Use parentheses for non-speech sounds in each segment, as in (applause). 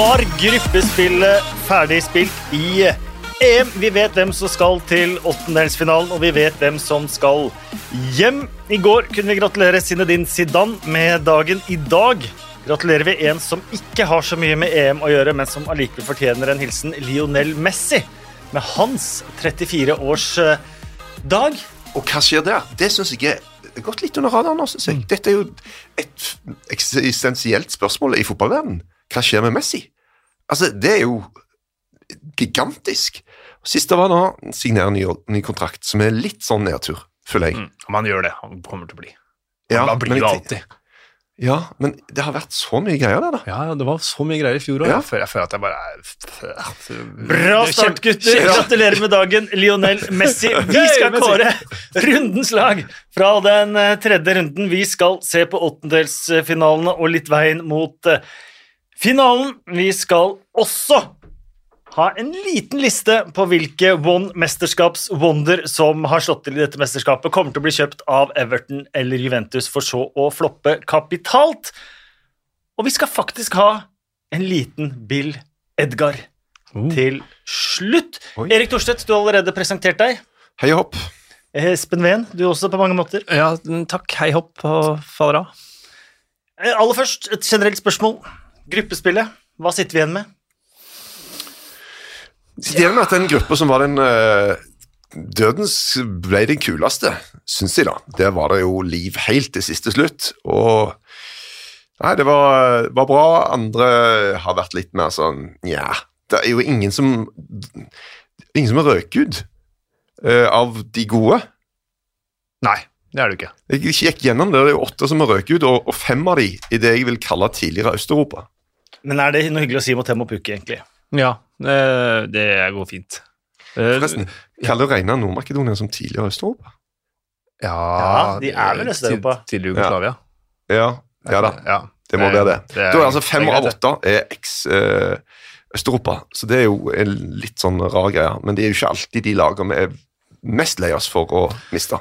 var gruppespillet ferdig spilt i EM. Vi vet hvem som skal til åttendelsfinalen, og vi vet hvem som skal hjem. I går kunne vi gratulere Zinedine Zidane med dagen i dag. Gratulerer vi en som ikke har så mye med EM å gjøre, men som allikevel fortjener en hilsen, Lionel Messi, med hans 34 års dag. Og hva skjer der? Det syns jeg er gått litt under radaren. Synes jeg. Dette er jo et eksistensielt spørsmål i fotballverdenen. Hva skjer med Messi? Altså, det er jo gigantisk. Siste var nå signere ny, ny kontrakt, som er litt sånn nedtur, føler jeg. Mm, han gjør det. Han kommer til å bli. Ja, han blir jo alltid. Ja, men det har vært så mye greier der, da. Ja, det var så mye greier i fjor òg. Ja. Jeg, føler- jeg føler at jeg bare er Bra start, gutter! Gratulerer med dagen, Lionel Messi. (laughs) Vi skal kåre rundens lag fra den eh, tredje runden. Vi skal se på åttendelsfinalene og litt veien mot eh, finalen. Vi skal også ha en liten liste på hvilke One-mesterskaps-wonder som har slått til i dette mesterskapet, kommer til å bli kjøpt av Everton eller Juventus for så å floppe kapitalt. Og vi skal faktisk ha en liten Bill Edgar til slutt. Oi. Erik Thorstvedt, du har allerede presentert deg. Hei og hopp. Espen Ven, du også på mange måter. Ja, takk. Hei hopp og faller av. Eh, Aller først, et generelt spørsmål. Gruppespillet, hva sitter vi igjen med? Sitter igjen med at den gruppa som var den uh, Dødens ble den kuleste, syns jeg, da. Der var det jo liv helt til siste slutt. Og Nei, det var, var bra. Andre har vært litt mer sånn Nja. Det er jo ingen som Ingen som har røket ut eh, av de gode. Nei, det er det ikke. Jeg gikk gjennom det, det er jo åtte som har røket ut, og, og fem av de i det jeg vil kalle tidligere Øst-Europa. Men er det noe hyggelig å si mot Temo Pukki, egentlig? Ja, det, det går fint. Eh, Forresten, kaller du regna Nord-Makedonia som tidligere Øst-Europa? Ja, Ja, de er vel Øst-Europa. Tidligere Jugoslavia. Ja, ja da. Ja, Det må være det. det er- da er altså Fem av åtte er eks-Øst-Europa, så det er jo en litt sånn rar greie. Men det er jo ikke alltid de lagene vi er mest lei oss for å miste.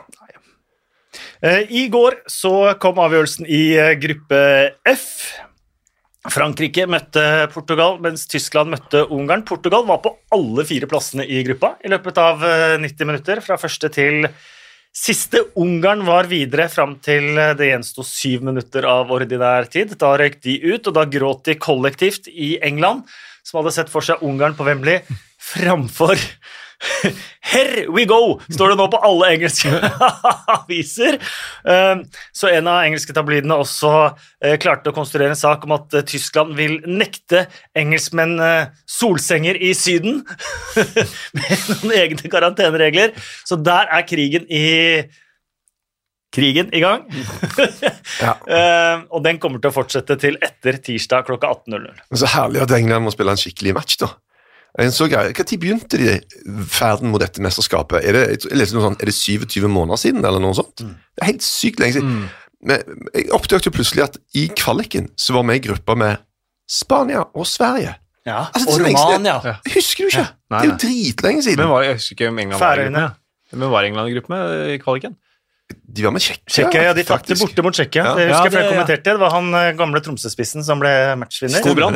Eh, I går så kom avgjørelsen i eh, gruppe F. Frankrike møtte Portugal, mens Tyskland møtte Ungarn. Portugal var på alle fire plassene i gruppa i løpet av eh, 90 minutter, fra første til siste. Ungarn var videre fram til eh, det gjensto syv minutter av ordinær tid. Da røyk de ut, og da gråt de kollektivt i England, som hadde sett for seg Ungarn på Wembley framfor Here we go! står det nå på alle engelske (laughs) aviser. Eh, Så en av engelske tabloidene også eh, klarte å konstruere en sak om at eh, Tyskland vil nekte engelskmenn eh, solsenger i Syden (laughs) med noen egne karanteneregler. Så der er krigen i Krigen i gang. (laughs) Ja. Eh, og den kommer til å fortsette til etter tirsdag klokka 18.00. Så herlig at England må spille en skikkelig match, da. En så grei. Når begynte de ferden mot dette mesterskapet? Er det, jeg leste noe sånt, er det 27 måneder siden, eller noe sånt? Det er helt sykt lenge siden. Men jeg oppdaget jo plutselig at i kvaliken så var vi i gruppa med Spania og Sverige. Ja, Altså, og. Romania. Ja. Husker du ikke? Nei, det er jo nei. dritlenge siden. Men var, jeg husker ikke om England var i Færøyene. Men var England i gruppe med i kvaliken? De var med Tsjekkia. Ja, de tapte borte mot Tsjekkia. Ja. Det husker Ja, jeg, jeg det- ja. kommenterte det. Var han eh, gamle Tromsø-spissen som ble matchvinner. Skobran.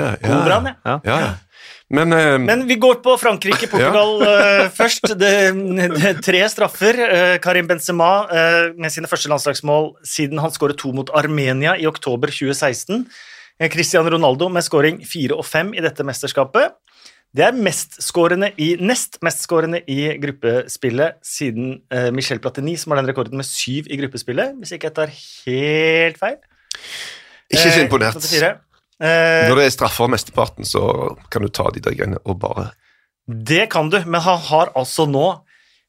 Ja, ja. Ja. Ja. Ja, ja. Men, uh, Men vi går på Frankrike-Portugal (laughs) eh, først. Det, det, tre straffer. Uh, Karim Benzema med sine første landslagsmål siden han skåret to mot Armenia i oktober 2016. Eh, Cristiano Ronaldo med skåring fire og fem i dette mesterskapet. Det er mestskårende i, nest mestskårende i gruppespillet siden Michel Platini, som har den rekorden med syv i gruppespillet, hvis ikke jeg tar helt feil. ikke så imponert. 84. Eh, Når det er straffer mesteparten, så kan du ta de der greiene og bare Det kan du, men han har altså nå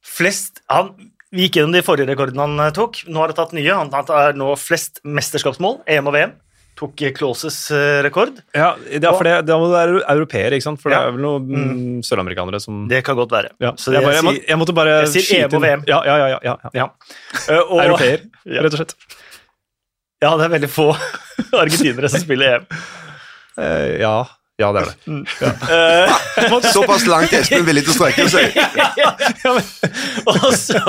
flest han, Vi gikk gjennom de forrige rekordene han eh, tok. Nå har han tatt nye. Han har nå flest mesterskapsmål, EM og VM. Tok eh, Clauses eh, rekord. Ja, det er for det, da må du være europeer, ikke sant? For Ja. det er vel noen mm, søramerikanere som Det kan godt være. ja. Så jeg, bare, jeg, må, jeg måtte bare jeg sier EM og VM. Ja, ja, ja, ja, ja. Ja. Eh, og, Europeer, Ja. rett og slett. Ja, det er veldig få (laughs) argentinere som spiller EM. Eh, ja, ja, det er det. Eh, (laughs) Såpass langt Espen villig til å strekke seg. (laughs) og, så,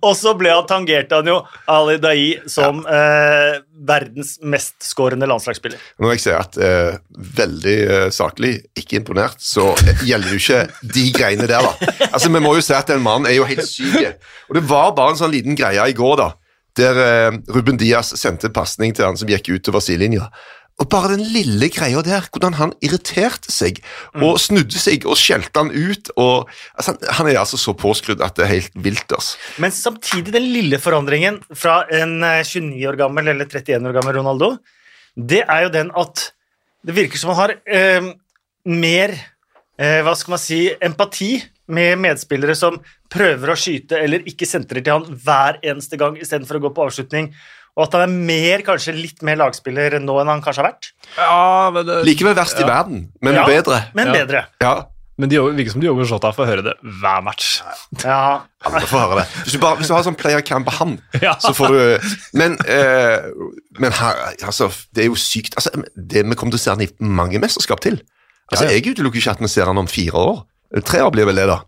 og så ble han tangert han jo Ali Dai, som eh, verdens mestskårende landslagsspiller. Når jeg sier at eh, veldig eh, saklig, ikke imponert, så gjelder jo ikke de greiene der, da. Altså, Vi må jo si at den mannen er jo helt syk. Og det var bare en sånn liten greie i går, da, der eh, Ruben Diaz sendte en pasning til han som gikk utover sidelinja. Og bare den lille greia der, hvordan han irriterte seg og snudde seg og skjelte han ut. og altså, han- er altså så påskrudd at det er helt vilt. altså. Men samtidig den lille forandringen fra en eh, 29 år gammel eller 31 år gammel Ronaldo, det er jo den at det virker som han har eh, mer eh, hva skal man si, empati med medspillere som prøver å skyte eller ikke sentrer til han hver eneste gang istedenfor å gå på avslutning, og at han er mer, kanskje litt mer lagspiller nå enn han kanskje har vært. Ja, men det, Likevel verst i verden, men Ja, bedre. Men Ja. bedre. Ja, men de virker som Diogo Jota får høre det hver match. Ja. alle får høre det. Hvis du, bare, hvis du har sånn player camp på han, (laughs) Ja. så får du Men, eh, men her, altså, det er jo sykt. Altså, det, vi kommer til å se han i mange mesterskap til. Altså, Ja, ja. Jeg utelukker ikke at vi ser han om fire år. Tre år blir vel det, da.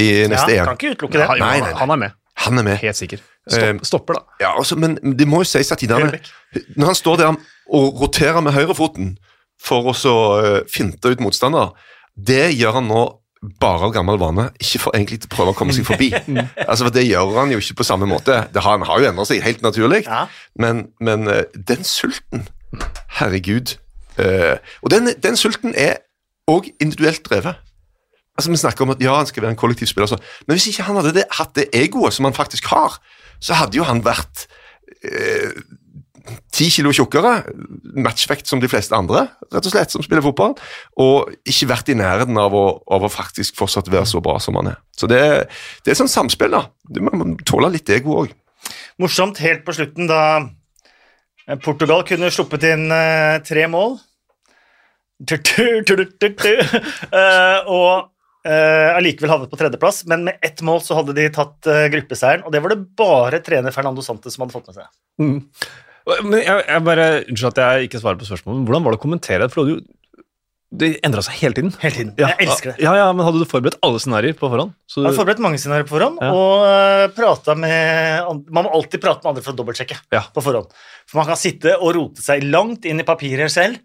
I neste ja, EM. kan ikke utelukke det. Nei, nei, nei. Han er med. Han er med. Helt sikker. Eh, Stopp, stopper, da. Ja, altså, men det må jo sies at i denne, når han står der og roterer med høyrefoten for å så uh, finte ut motstander, det gjør han nå bare av gammel vane, ikke for egentlig å prøve å komme seg forbi. (laughs) altså, for Det gjør han jo ikke på samme måte. Det har, han har jo endret seg helt naturlig, Ja. men, men eh, den sulten Herregud. Uh, og den, den sulten er òg individuelt drevet. Altså, Vi snakker om at ja, han skal være en kollektiv spiller, så. men hvis ikke han hadde det, hatt det egoet som han faktisk har, så hadde jo han vært eh, ti kilo tjukkere, matchvekt som de fleste andre, rett og slett, som spiller fotball, og ikke vært i nærheten av å, av å faktisk fortsatt være så bra som han er. Så det, det er sånn samspill, da. Man må tåle litt ego òg. Morsomt helt på slutten da eh, Portugal kunne sluppet inn eh, tre mål. (laughs) Eh, og eh, uh, havnet på tredjeplass, men med ett mål så hadde de tatt uh, gruppeseieren, og det var det bare trener Fernando Sante som hadde fått med seg. Men jeg, jeg bare, Unnskyld at jeg ikke svarer på spørsmålet, men hvordan var det å kommentere det? For det, hadde det endra seg hele tiden. Hele tiden. Ja, Jeg elsker det. Ja, ja, Men hadde du forberedt alle scenarioer på forhånd? Så, Jeg har forberedt mange scenarioer på forhånd, Ja. og uh, prata med an- Man må alltid prate med andre for å dobbeltsjekke Ja. på forhånd. For man kan sitte og rote seg langt inn i papirer selv,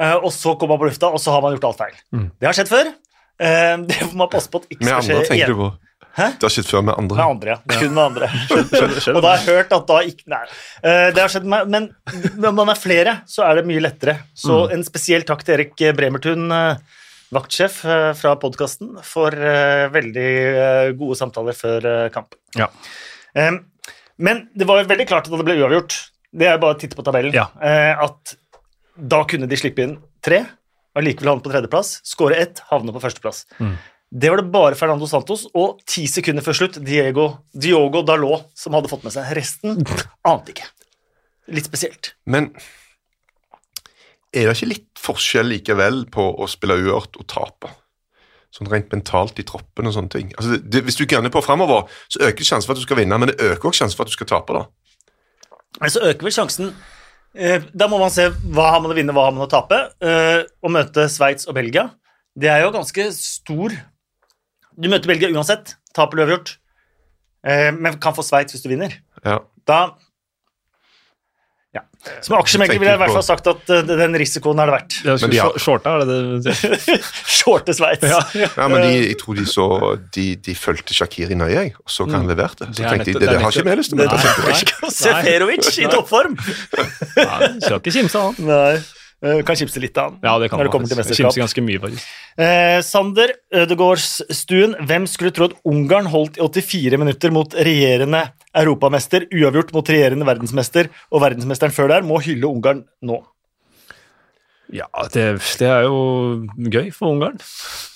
uh, og så komme man på lufta, og så har man gjort alt feil. Mm. Det har skjedd før. Eh, det må man passe på at ikke Med skal andre, skje tenker igjen. du på? Hæ? Det har skjedd før med andre. Med andre, ja. Kun med andre. (laughs) Og da har jeg hørt at da ikke Nei. Eh, Det har skjedd med Men når man er flere, så er det mye lettere. Så Mm. en spesiell takk til Erik Bremertun, eh, vaktsjef fra podkasten, for veldig gode samtaler før kamp. Ja. Men det var veldig klart at det ble uavgjort. Det er bare å titte på tabellen. Ja. At da kunne de slippe inn tre, og likevel havne på tredjeplass. Skåre ett, havne på førsteplass. Mm. Det var det bare Fernando Santos og ti sekunder før slutt Diego, Diogo Dalot som hadde fått med seg. Resten ante ikke. Litt spesielt. Men er det ikke litt forskjell likevel på å spille uart og tape? Sånn rent mentalt i troppen og sånne ting. Altså, det, hvis du gønner på framover, så øker sjansen for at du skal vinne, men det øker også sjansen for at du skal tape. da. Så øker vel sjansen Da må man se hva har man å vinne, hva har man å tape. Eh, Å møte Sveits og Belgia, det er jo ganske stor Du møter Belgia uansett, taper du uavgjort, eh, men kan få Sveits hvis du vinner. Ja. Da. Som aksjemegler ville jeg i hvert fall sagt at uh, den risikoen er det verdt. Ja, Men de har- shorta, er det det du sier? (laughs) Shorte Sveits. Ja, ja. Ja, men de, jeg tror de så De, de fulgte Shakiri nøye, jeg, og så hva han leverte. Så Det er tenkte de det, det har ikke vi lyst til å møte. Nei. er Seferovic i toppform! Nei, skal ikke kimse av han. Nei. eh, Kan kimse litt av han Ja, det kan når det kommer til faktisk. mesterskap. Kimse ganske mye, faktisk. Eh, Sander Ødegårdsstuen, hvem skulle tro at Ungarn holdt i 84 minutter mot regjerende europamester, uavgjort mot regjerende verdensmester, og verdensmesteren før der må hylle Ungarn nå? Ja, det, det er jo gøy for Ungarn.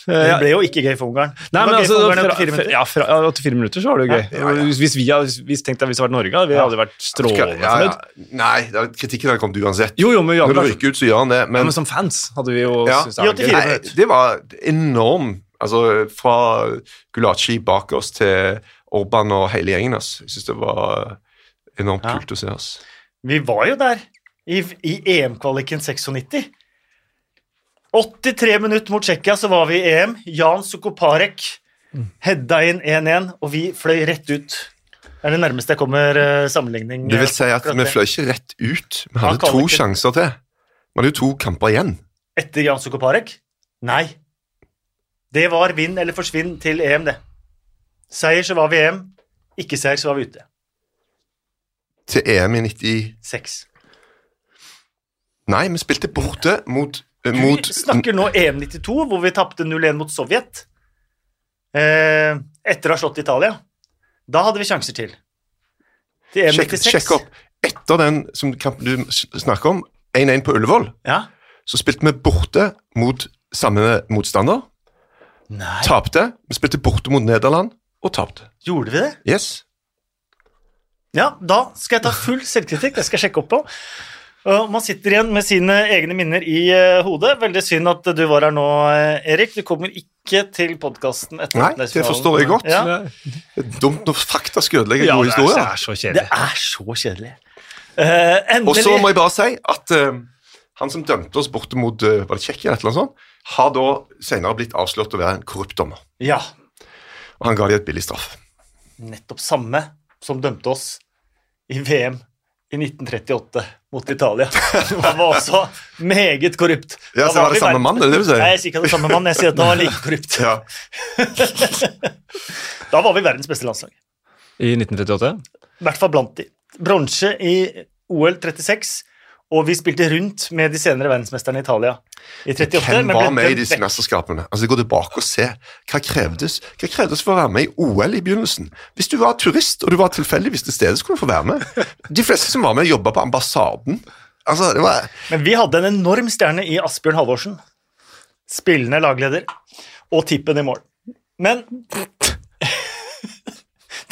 Det ble jo ikke gøy for Ungarn. Nei, men altså, fra, 84 minutter. ja, fra ja, 84 minutter så var det jo gøy. Ja, ja, ja. Hvis, vi hadde hvis, tenkt at hvis det hadde vært Norge, hadde vi hadde vært strålende Ja, ja. fornøyd. Nei, det kritikken hadde kommet uansett. Jo, jo, men Når du ryker ut, så gjør han det. ja, Men, men som fans hadde vi jo Ja. syntes det var gøy. nei, det var enorm Altså, fra Gulaci bak oss til Orban og hele gjengen. ass. Jeg syns det var enormt Ja. kult å se. ass. Vi var jo der i, i EM-kvaliken 96. 83 minutter mot Tsjekkia, så var vi i EM. Jan Sukoparek hedda inn 1-1, og vi fløy rett ut. er det nærmeste jeg kommer eh, sammenligning. Det vil si at vi fløy ikke rett ut. Vi hadde ja, to sjanser til. Vi hadde jo to kamper igjen. Etter Jan Sukoparek? Nei. Det var vinn eller forsvinn til EM, det. Seier så var vi EM, ikke seier så var vi ute. Til EM i 96 Nei, vi spilte borte mot, Vi mot snakker nå EM 92, hvor vi tapte 0-1 mot Sovjet. Eh, etter å ha slått Italia. Da hadde vi sjanser til. Til EM 96. sjekk opp. Etter den som kampen du snakker om, 1-1 på Ullevål, Ja. så spilte vi borte mot samme motstander. Nei, Tapte. Vi spilte borte mot Nederland og tapte. gjorde vi det? Yes. Ja, da skal jeg ta full selvkritikk. Det skal jeg sjekke opp på. Og man sitter igjen med sine egne minner i eh, hodet. Veldig synd at du var her nå, eh, Erik. Du kommer ikke til podkasten etter Nei, det forstår jeg godt. Ja, Det er dumt når fakta skal ødelegge Ja, gode det er, historier. det er så det kjedelig. er så kjedelig. Eh, Og så må jeg bare si at uh, han som dømte oss borte mot eh, var det Tsjekkia, har da senere blitt avslørt å være en korrupt dommer. Ja, Og han ga de et billig straff. nettopp samme som dømte oss i VM i 1938 mot Italia. Han var også meget korrupt. Ja, så var det samme mann, er det det du sier? Nei, jeg sier ikke det samme mann, jeg sier at han var like korrupt. Ja. (laughs) Da var vi verdens beste landslag. I 1938? I hvert fall blant de. Bronse i OL 36, og vi spilte rundt med de senere verdensmesterne i Italia i 38. Hvem var med i disse mesterskapene? Altså, Gå tilbake og se. Hva krevdes Hva krevdes for å være med i OL i begynnelsen? Hvis du var turist og du var tilfeldigvis til stede, skulle du få være med. De fleste som var med, jobba på ambassaden. Altså, det var Men vi hadde en enorm stjerne i Asbjørn Halvorsen. Spillende lagleder. Og tippen i mål. Men (laughs)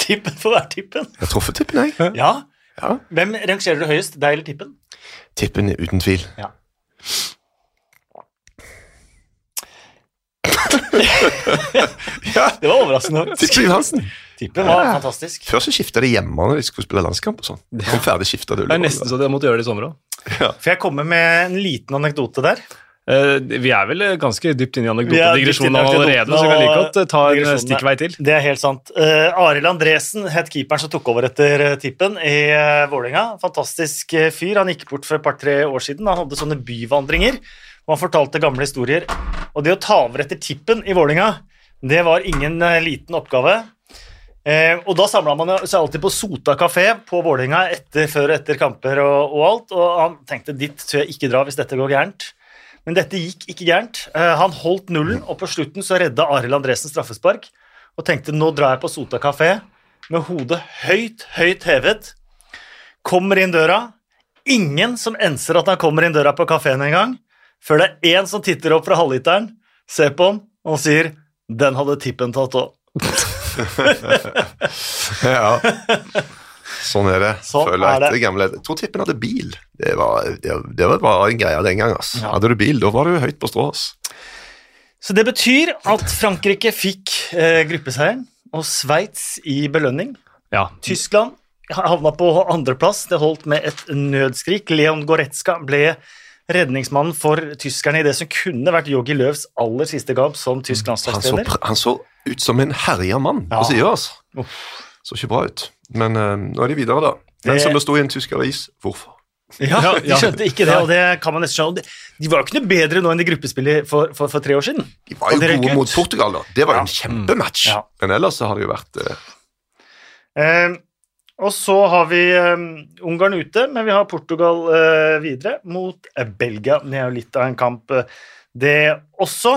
Tippen for hver tippen. Jeg har truffet tippen, jeg. Ja. Ja. Hvem rangerer du høyest, deg eller tippen? Tippen uten tvil. Ja. Ja, Det var overraskende. Tippen Hansen. Tippen var fantastisk. Før så skifta de hjemme når de skulle spille landskamp og sånn. Kom ferdig skifta Det er nesten så de måtte gjøre det i sommer òg. For jeg kommer med en liten anekdote der. Eh, vi er vel ganske dypt inne i anekdotedigresjonen allerede, så vi kan like godt eh, ta en stikkvei til. Det er helt sant. Uh, Arild Andresen het keeperen som tok over etter eh, tippen i uh, Vålerenga. Fantastisk eh, fyr. Han gikk bort for et par-tre år siden. Han hadde sånne byvandringer og han fortalte gamle historier. Og det å ta over etter tippen i Vålerenga, det var ingen uh, liten oppgave. Eh, og da samla man seg alltid på Sota kafé på Vålerenga før og etter kamper og, og alt. Og han tenkte dit tør jeg ikke dra hvis dette går gærent. Men dette gikk ikke gærent. Eh, han holdt nullen, og på slutten så redda Arild Andresen straffespark. Og tenkte nå drar jeg på Sota kafé med hodet høyt, høyt hevet. Kommer inn døra. Ingen som enser at han kommer inn døra på kafeen engang. Før det er én som titter opp fra halvliteren, ser på han og sier 'Den hadde tippen tatt òg'. (laughs) Ja. Sånn er det. Sånn Føler er det. gamle Jeg tror tippen hadde bil. Det var, det, det var en greie den gang. Altså. Ja. Hadde du bil, da var du høyt på strå. Så det betyr at Frankrike fikk eh, gruppeseieren, og Sveits i belønning. Ja. Tyskland havna på andreplass. Det holdt med et nødskrik. Leon Goretzka ble redningsmannen for tyskerne i det som kunne vært Jogi Løvs aller siste kamp som tysk Han så, landslagstrener. pr- han så ut som en herja mann Ja. på sida. Altså. Så ikke bra ut. Men eh, nå er de videre, da. Den Det- som det sto i en tysk avis. Hvorfor? Ja, De skjønte ikke det, og det kan man nesten skjønne. De var jo ikke noe bedre nå enn i gruppespillet for, for, for tre år siden. De var jo det gode ut. mot Portugal, da. Det var jo Ja. en kjempematch. Ja. Men ellers så har det jo vært eh, Eh, og så har vi eh, Ungarn ute, men vi har Portugal eh, videre mot eh, Belgia. Det er jo litt av en kamp, det også.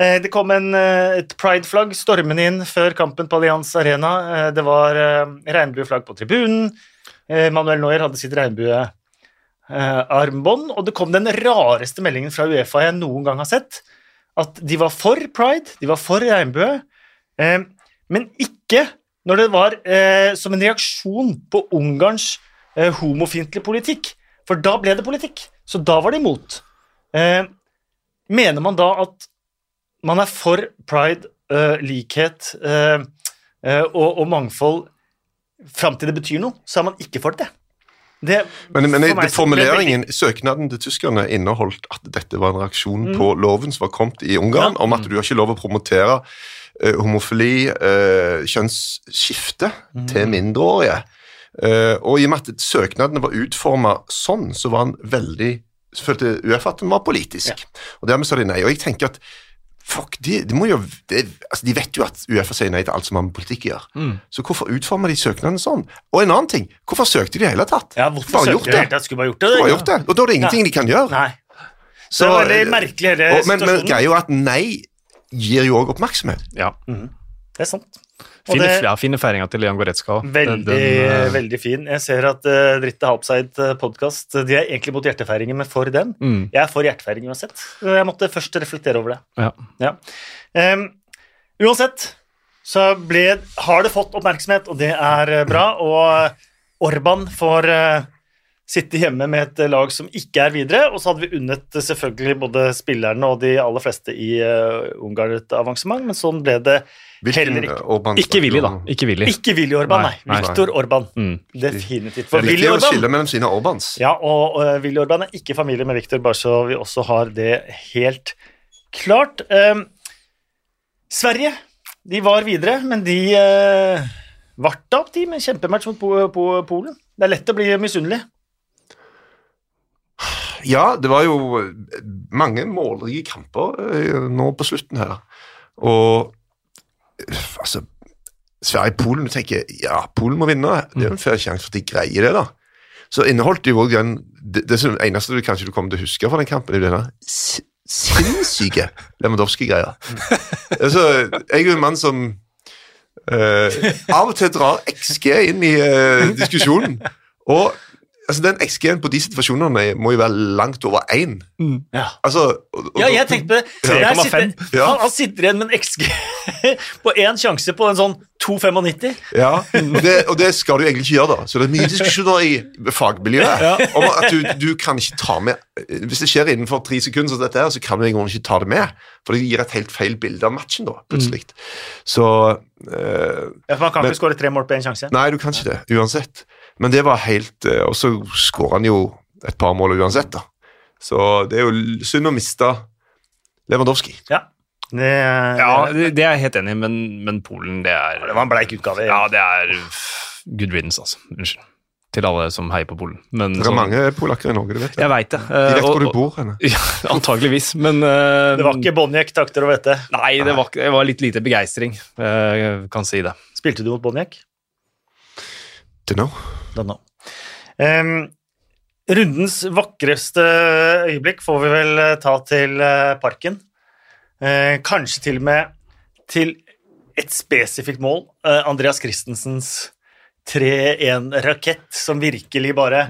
Eh, det kom en, eh, et pride-flagg stormende inn før kampen på Allianz Arena. Eh, det var regnbueflagg på tribunen. Manuel Neuer hadde sitt regnbuearmbånd, og det kom den rareste meldingen fra Uefa jeg noen gang har sett. At de var for pride, de var for regnbue, men ikke når det var som en reaksjon på Ungarns homofiendtlige politikk. For da ble det politikk. Så da var de imot. Mener man da at man er for pride, uh, likhet uh, uh, og, og mangfold fram til det betyr noe, så er man ikke for det. Det, Men, men for meg formuleringen, søknaden til tyskerne inneholdt at dette var en reaksjon på loven som var kommet i Ungarn, Mm. Ja. om at du har ikke lov å promotere homofili, kjønnsskifte, Mm. til mindreårige. Og i og med at søknadene var utforma sånn, så var han veldig følte Uefa at den var politisk. Og dermed sa de nei. Og jeg tenker at Fuck, de, de, jo, de, altså de vet jo at Uefa sier nei til alt som har med politikk å gjøre. Mm. Så hvorfor utformer de søknaden sånn? Og en annen ting, hvorfor søkte de i det hele tatt? Ja, hvorfor Bare søkte de det? tatt? Skulle bare gjort det? Bare gjort det. Og da er det ingenting de kan gjøre. Nei. Så, det er veldig merkelig hele og, men, men situasjonen. greia er jo at nei gir jo òg oppmerksomhet. Ja. Det er sant. Fine, ja, fine feiringa til Leon Goretzka. veldig, Den- eh, veldig fin. Jeg ser at uh, Dritte Halpseid podkast De er egentlig mot hjertefeiringen, men for den. Mm. Jeg er for hjertefeiring uansett. Jeg måtte først reflektere over det. Ja. Ja. Um, uansett så ble, har det fått oppmerksomhet, og det er eh, bra. Og Orban får eh, sitte hjemme med et lag som ikke er videre. Og så hadde vi unnet eh, selvfølgelig både spillerne og de aller fleste i uh, Ungarn et avansement, men sånn ble det Hvilken Heller ikke. Orban Ikke Willy, da. Ikke Willy. Ikke Willy Orban, nei. Nei. Viktor Orban. Mm. Definitivt. Det For Willy Orban skille mellom sine Orbans. Ja, og uh, Willy Orban er ikke familie med Viktor, bare så vi også har det helt klart. Um, Sverige de var videre, men de uh, varta opp de med kjempematch mot po po Polen. Det er lett å bli misunnelig. Ja, det var jo mange målrike kamper eh, nå på slutten her. Og eh, altså Sverige-Polen, tenker ja, Polen må vinne. Det er jo en fair sjanse for at de greier det, da. Så inneholdt jo også den Det, det eneste du kanskje du kommer til å huske fra den kampen, er denne sinnssyke Lewandowski-greia. (laughs) altså, jeg er jo en mann som uh, av og til drar XG inn i uh, diskusjonen. Og altså, den XG-en på de situasjonene må jo være langt over én. Ja. Altså, og, og, Ja, jeg tenkte på det. Sitter- Ja. Han, han sitter igjen med en XG (laughs) på én sjanse på en sånn 2,95. Ja, og det, og det skal du egentlig ikke gjøre, da. Så det er mye diskusjoner i fagmiljøet om at du, du kan ikke ta med Hvis det skjer innenfor tre sekunder, som dette her, så kan du ikke ta det med. For det gir et helt feil bilde av matchen, da, plutselig. Så eh, Ja, for man kan Men- ikke skåre tre mål på én sjanse. Nei, du kan ikke det, uansett. Men det var helt eh, Og så skårer han jo et par mål uansett, da. Så det er jo synd å miste Lewandowski. Ja. Det, Ja, det, er jeg helt enig i, men, men Polen, det er det var en bleik utgave. Ja, det er good riddance, altså. Unnskyld. Til alle som heier på Polen. Men Det er så- mange polakker i Norge, du vet det. Jeg vet det. De vet hvor du bor henne. Ja, (laughs) antageligvis, men uh, Det var ikke Boniek, takter å vite. Nei, det var, det var litt lite begeistring. Uh, kan si det. Spilte du mot Boniek? Don't know. Don't know. Um, rundens vakreste øyeblikk får vi vel eh, ta til eh, Parken. Uh, kanskje til og med til et spesifikt mål. Uh, Andreas Christensens 3-1-rakett, som virkelig bare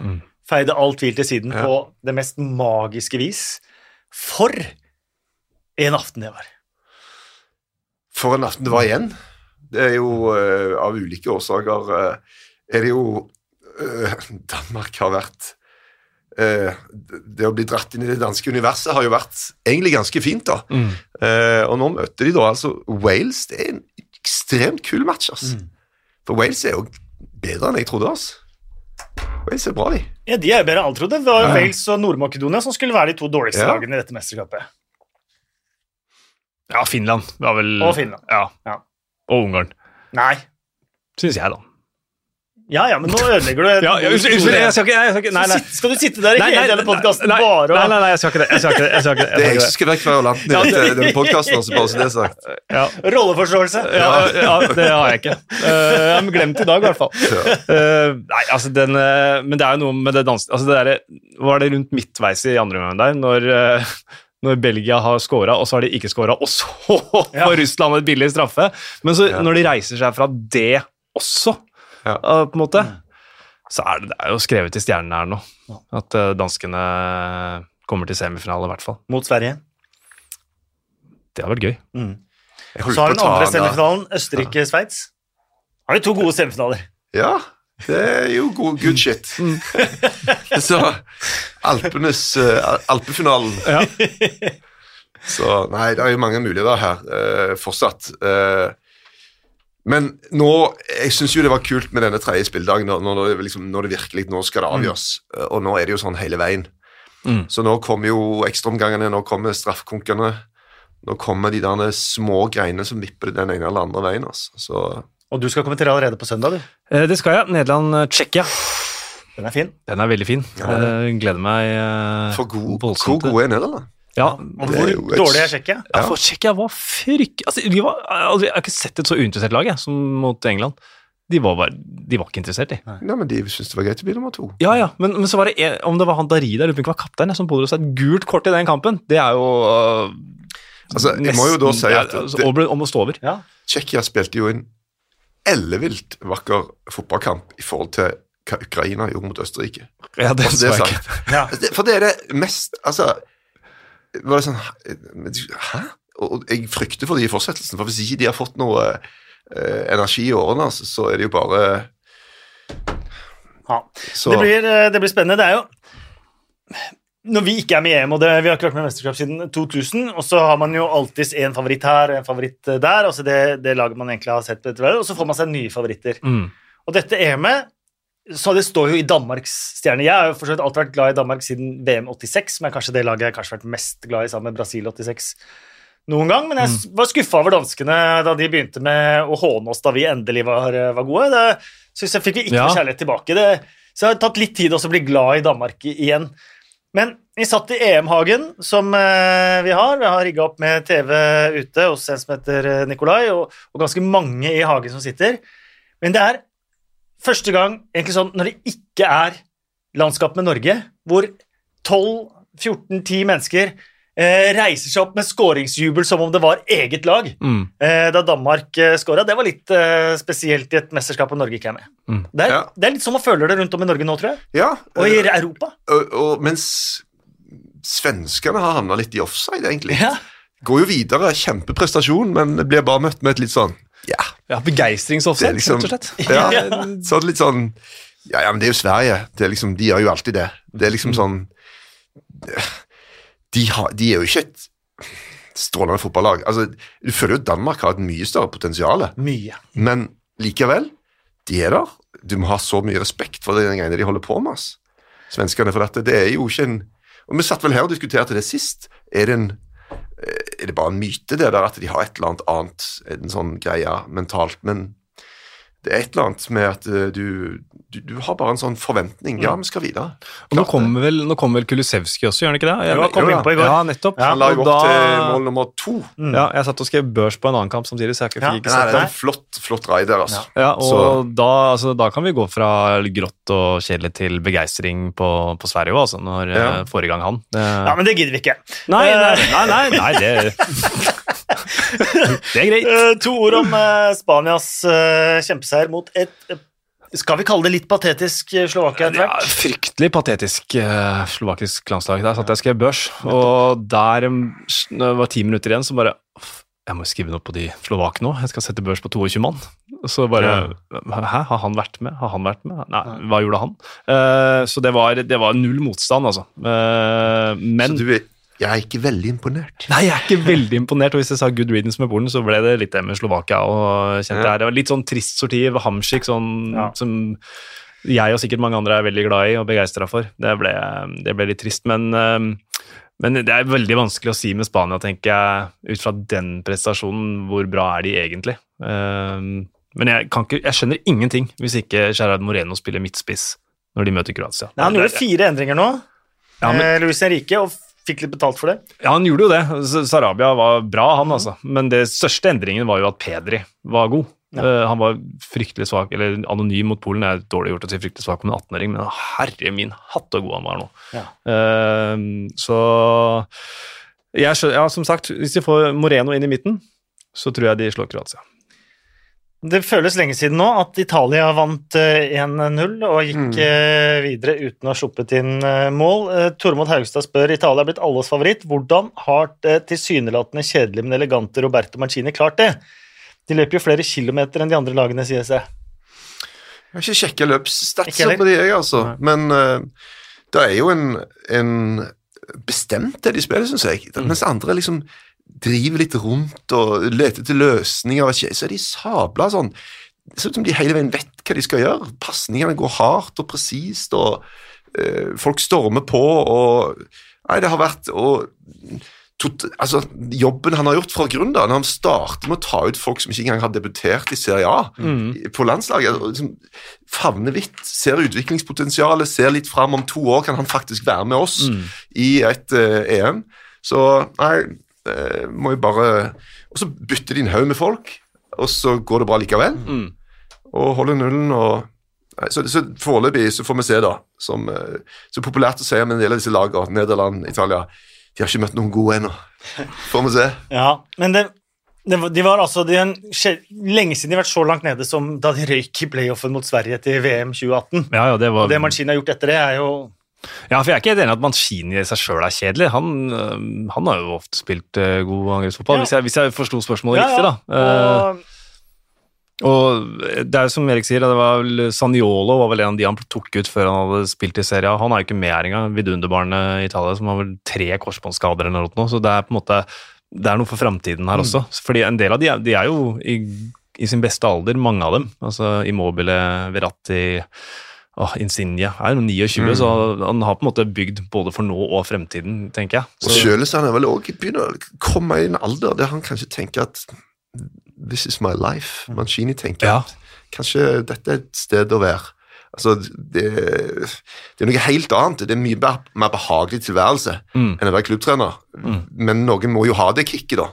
feide all tvil til siden Ja. på det mest magiske vis. For en aften det var. For en aften det var igjen. Det er jo uh, av ulike årsaker eh, Er det jo eh, Danmark har vært eh, Det å bli dratt inn i det danske universet har jo vært egentlig ganske fint, da. Eh, og nå møter de da altså Wales. Det er en ekstremt kul match, altså. For Wales er jo bedre enn jeg trodde, altså. Wales er bra, de. Ja, De er jo bedre enn alle trodde. Det var Ja. Wales og Nord-Makedonia som skulle være de to dårligste Ja. lagene i dette mesterskapet. Ja, Finland var vel Og Finland. Ja. Ja. Og Ungarn, Nei. syns jeg, da. Ja, ja, men nå ødelegger du (laughs) Ja, ja, unnskyld, jeg skal ikke, jeg skal ikke Nei, nei. Skal du sitte der i hele denne podkasten bare og nei, nei, nei, jeg skal ikke det. Jeg skal ikke det. Jeg skal ikke det. Det er vekk fra Atlanten i denne podkasten, også, bare så det er sagt. ikke. Ja. rolleforståelse? Ja, ja, det har jeg ikke. Uh, jeg har glemt i dag, i hvert fall. Uh, nei, altså den uh, Men det er jo noe med det danske... altså det der, Var det rundt midtveis i andre omgang der, når, når Belgia har scora, og så har de ikke scora, og så Ja. Russland et billig straffe? Men så, Ja. når de reiser seg fra det også, Ja. eh, på en måte, så er det, det er jo skrevet i stjernene her nå at eh, danskene kommer til semifinale, i hvert fall. Mot Sverige. Det har vært gøy. Mm. Så har vi den andre semifinalen Østerrike-Sveits. Har vi to gode semifinaler. Ja, det er jo god, good shit. (laughs) Så Alpenes uh, Alpefinalen. (laughs) Så nei, det er jo mange muligheter her uh, fortsatt. Eh, Men nå, jeg syns jo det var kult med denne tredje spilledagen, når, når, det, liksom, når det virkelig nå skal det avgjøres. Og nå er det jo sånn hele veien. Mm. Så nå kommer jo ekstraomgangene, nå kommer straffekonkene. Nå kommer de der små greiene som vipper den ene eller andre veien. Altså. Så Og du skal kommentere allerede på søndag, du. Eh, Det skal jeg. Nederland-Tsjekkia. Den er fin. Den er veldig fin. Jeg gleder meg eh, for god, voldsomt hvor god gode er Nederland? Ja, Og Det hvor er dårlig er Tsjekkia? Ja, for Tsjekkia var frykt... Altså, de var, altså, jeg har ikke sett et så uinteressert lag jeg, som mot England. De var, bare, de var ikke interessert, de. Nei, men De syntes det var greit å bli nummer to. Ja, ja, men, men så var det en, om det var han Darida, ikke var kaptein, som pådro seg et gult kort i den kampen. Det er jo uh, Altså, jeg må jo da si at det, det- over- Om å stå over. Ja. Tsjekkia spilte jo en ellevilt vakker fotballkamp i forhold til hva Ukraina gjorde mot Østerrike. Ja, det, Altså, det er jeg Ja. Altså, For det er det mest Altså, var det sånn Hæ? Og jeg frykter for de i fortsettelsen, for hvis ikke de har fått noe eh, energi i årene, så, er det jo bare Ja. så, Det, blir, eh, det blir spennende. Det er jo Når vi ikke er med i EM, og det, vi har ikke vært med i mesterskap siden 2000, og så har man jo alltids en favoritt her en favoritt eh, der, altså det, det laget man egentlig har sett og så får man seg nye favoritter. Mm. Og dette EM-et så det står jo i Danmarks stjerne. Jeg har jo for så alltid vært glad i Danmark siden VM 86, men kanskje det laget jeg har vært mest glad i sammen med Brasil 86 noen gang. Men jeg s- var skuffa over danskene da de begynte med å håne oss da vi endelig var, var gode. Det syns jeg fikk vi ikke Ja. kjærlighet tilbake. Det, så det har tatt litt tid å bli glad i Danmark igjen. Men vi satt i EM-hagen, som eh, vi har. Vi har rigga opp med TV ute hos en som heter eh, Nikolai, og, og ganske mange i hagen som sitter. Men det er første gang egentlig sånn når det ikke er landskap med Norge, hvor 12-14-10 mennesker eh, reiser seg opp med skåringsjubel som om det var eget lag Mm. eh, da Danmark eh, skåra. Det var litt eh, spesielt i et mesterskap hvor Norge ikke er med. Mm. Det, er, Ja. det er litt sånn man føler det rundt om i Norge nå, tror jeg. Ja. Og i Europa. og, og mens svenskene har havna litt i offside, egentlig. Ja. Går jo videre, kjempeprestasjon, men blir bare møtt med et litt sånn Ja. Ja, Begeistringsoffside, liksom- rett og slett. (laughs) Ja, (laughs) sånn litt sånn ja, ja, men det er jo Sverige. Det er liksom, de gjør jo alltid det. Det er Mm. liksom sånn de, har, de er jo ikke et strålende fotballag. Altså, du føler jo at Danmark har et mye større potensial, Mye. men likevel, de er der. Du må ha så mye respekt for de greiene de holder på med, ass. Svenskene. For dette, det er jo ikke en Og vi satt vel her og diskuterte det sist. Er det en er det bare en myte, det der at de har et eller annet annet, en sånn greie mentalt, men det er et eller annet med at eh, du, du, du har bare en sånn forventning. Ja, vi skal videre. Og nå kommer vel, nå kommer vel Kulisevskij også, gjør han ikke det? Jo, kom jo, inn på i går. Ja, nettopp. Ja, Han la jo opp opp til mål nummer to. Mm. Ja, jeg satt og skrev børs på en annen kamp samtidig, så jeg fikk Ja. ikke sett det er en flott, flott rider, altså. Ja, og da, altså, da kan vi gå fra grått og kjedelig til begeistring på, på Sverige òg, altså, når Ja. eh, forrige gang han. Det, Ja, men det gidder vi ikke. nei, nei, nei, nei, nei, det (laughs) Det er greit. Eh, to ord om eh, Spanias eh, kjempeseier mot et Skal vi kalle det litt patetisk Slovakia etter Ja, fryktelig patetisk uh, slovakisk landslag. Der satt jeg og skrev børs, og der um, det var ti minutter igjen, så bare Jeg må skrive noe på de slovakene òg. Jeg skal sette børs på 22 mann. Så bare Hæ, har han vært med? Har han vært med? Nei, hva gjorde han? Eh, så det var, det var null motstand, altså. Eh, men Så du er, jeg er ikke veldig imponert. Nei, jeg er ikke veldig imponert. Og hvis jeg sa good riddance med Polen, så ble det litt det med Slovakia. Og kjente Ja. her. Det var litt sånn trist sortiv. Hamsik, sånn Ja. som jeg og sikkert mange andre er veldig glad i og begeistra for. Det ble, det ble litt trist. Men, men det er veldig vanskelig å si med Spania, tenker jeg, ut fra den prestasjonen. Hvor bra er de egentlig? Men jeg, kan ikke, jeg skjønner ingenting hvis ikke Gerard Moreno spiller midtspiss når de møter Kroatia. Nei, han gjorde fire endringer nå, Ja, men- eh, Luis Henrique, og fikk litt betalt for det. Ja, han gjorde jo det. Sarabia var bra, han altså. Men det største endringen var jo at Pedri var god. Ja. Uh, han var fryktelig svak, eller anonym mot Polen. Det er dårlig gjort å si fryktelig svak om en 18-åring, men herre min hatt så god han var nå. Ja. Uh, så jeg ja, som sagt, hvis de får Moreno inn i midten, så tror jeg de slår Kroatia. Det føles lenge siden nå at Italia vant eh, 1-0 og gikk Mm. eh, videre uten å ha sluppet inn eh, mål. Eh, Tormod Haugstad spør Italia er blitt alles favoritt. Hvordan har det tilsynelatende kjedelige, men elegante Roberto Mancini klart det? De løper jo flere kilometer enn de andre lagene, sies det. Jeg har ikke sjekka løpsstatser på de, jeg, altså. Men uh, det er jo en, en bestemt det de spiller, syns jeg. Mm. Mens andre liksom driver litt rundt og leter etter løsninger, så er de sabla sånn Det ser ut som de hele veien vet hva de skal gjøre. Pasningene går hardt og presist, og eh, folk stormer på, og Nei, det har vært og, tot, altså, Jobben han har gjort fra grunnen av, når han starter med å ta ut folk som ikke engang har debutert i Serie A på landslaget, liksom, favner vidt, ser utviklingspotensialet, ser litt fram om to år kan han faktisk være med oss i et eh, EM. Så nei, eh, må jo bare Og så bytter de en haug med folk, og så går det bra likevel. Og holder nullen og Nei, så, så Foreløpig så får vi se, da. Som, eh, så populært å si om en del av disse lagene, Nederland, Italia De har ikke møtt noen gode ennå. (laughs) Får vi se. Ja, men det, det, var- de var altså de, er en, Lenge siden de har vært så langt nede som da de røyk i playoffen mot Sverige til VM 2018. Ja, ja, det var... Og det Mancini har gjort etter det, er jo Ja, for Jeg er ikke helt enig at Mancini i seg sjøl er kjedelig. Han, øh, han har jo ofte spilt øh, god angrepsfotball, Ja. hvis, jeg, hvis jeg forsto spørsmålet Ja, riktig. da. Eh, Og, og det er jo som Erik sier, det var vel Saniolo var vel en av de han tok ut før han hadde spilt i serien. Han er jo ikke med her engang. Vidunderbarnet i Italia som har vel tre korsbåndskader eller noe. Så det er på en måte det er noe for framtiden her også. Fordi en del av de, er- de er jo i, i sin beste alder, mange av dem. Altså Immobile, Verratti Åh, Insigne er jo 29, så han har på en måte bygd både for nå og fremtiden, tenker jeg. Og Så, selv Sjølesand er vel også begynner å komme i en alder der han kanskje tenker at This is my life. Mancini tenker Ja. at kanskje dette er et sted å være. Altså, det, det er noe helt annet. Det er mye mer, mer behagelig tilværelse Mm. enn å være klubbtrener. Men noen må jo ha det kicket, da,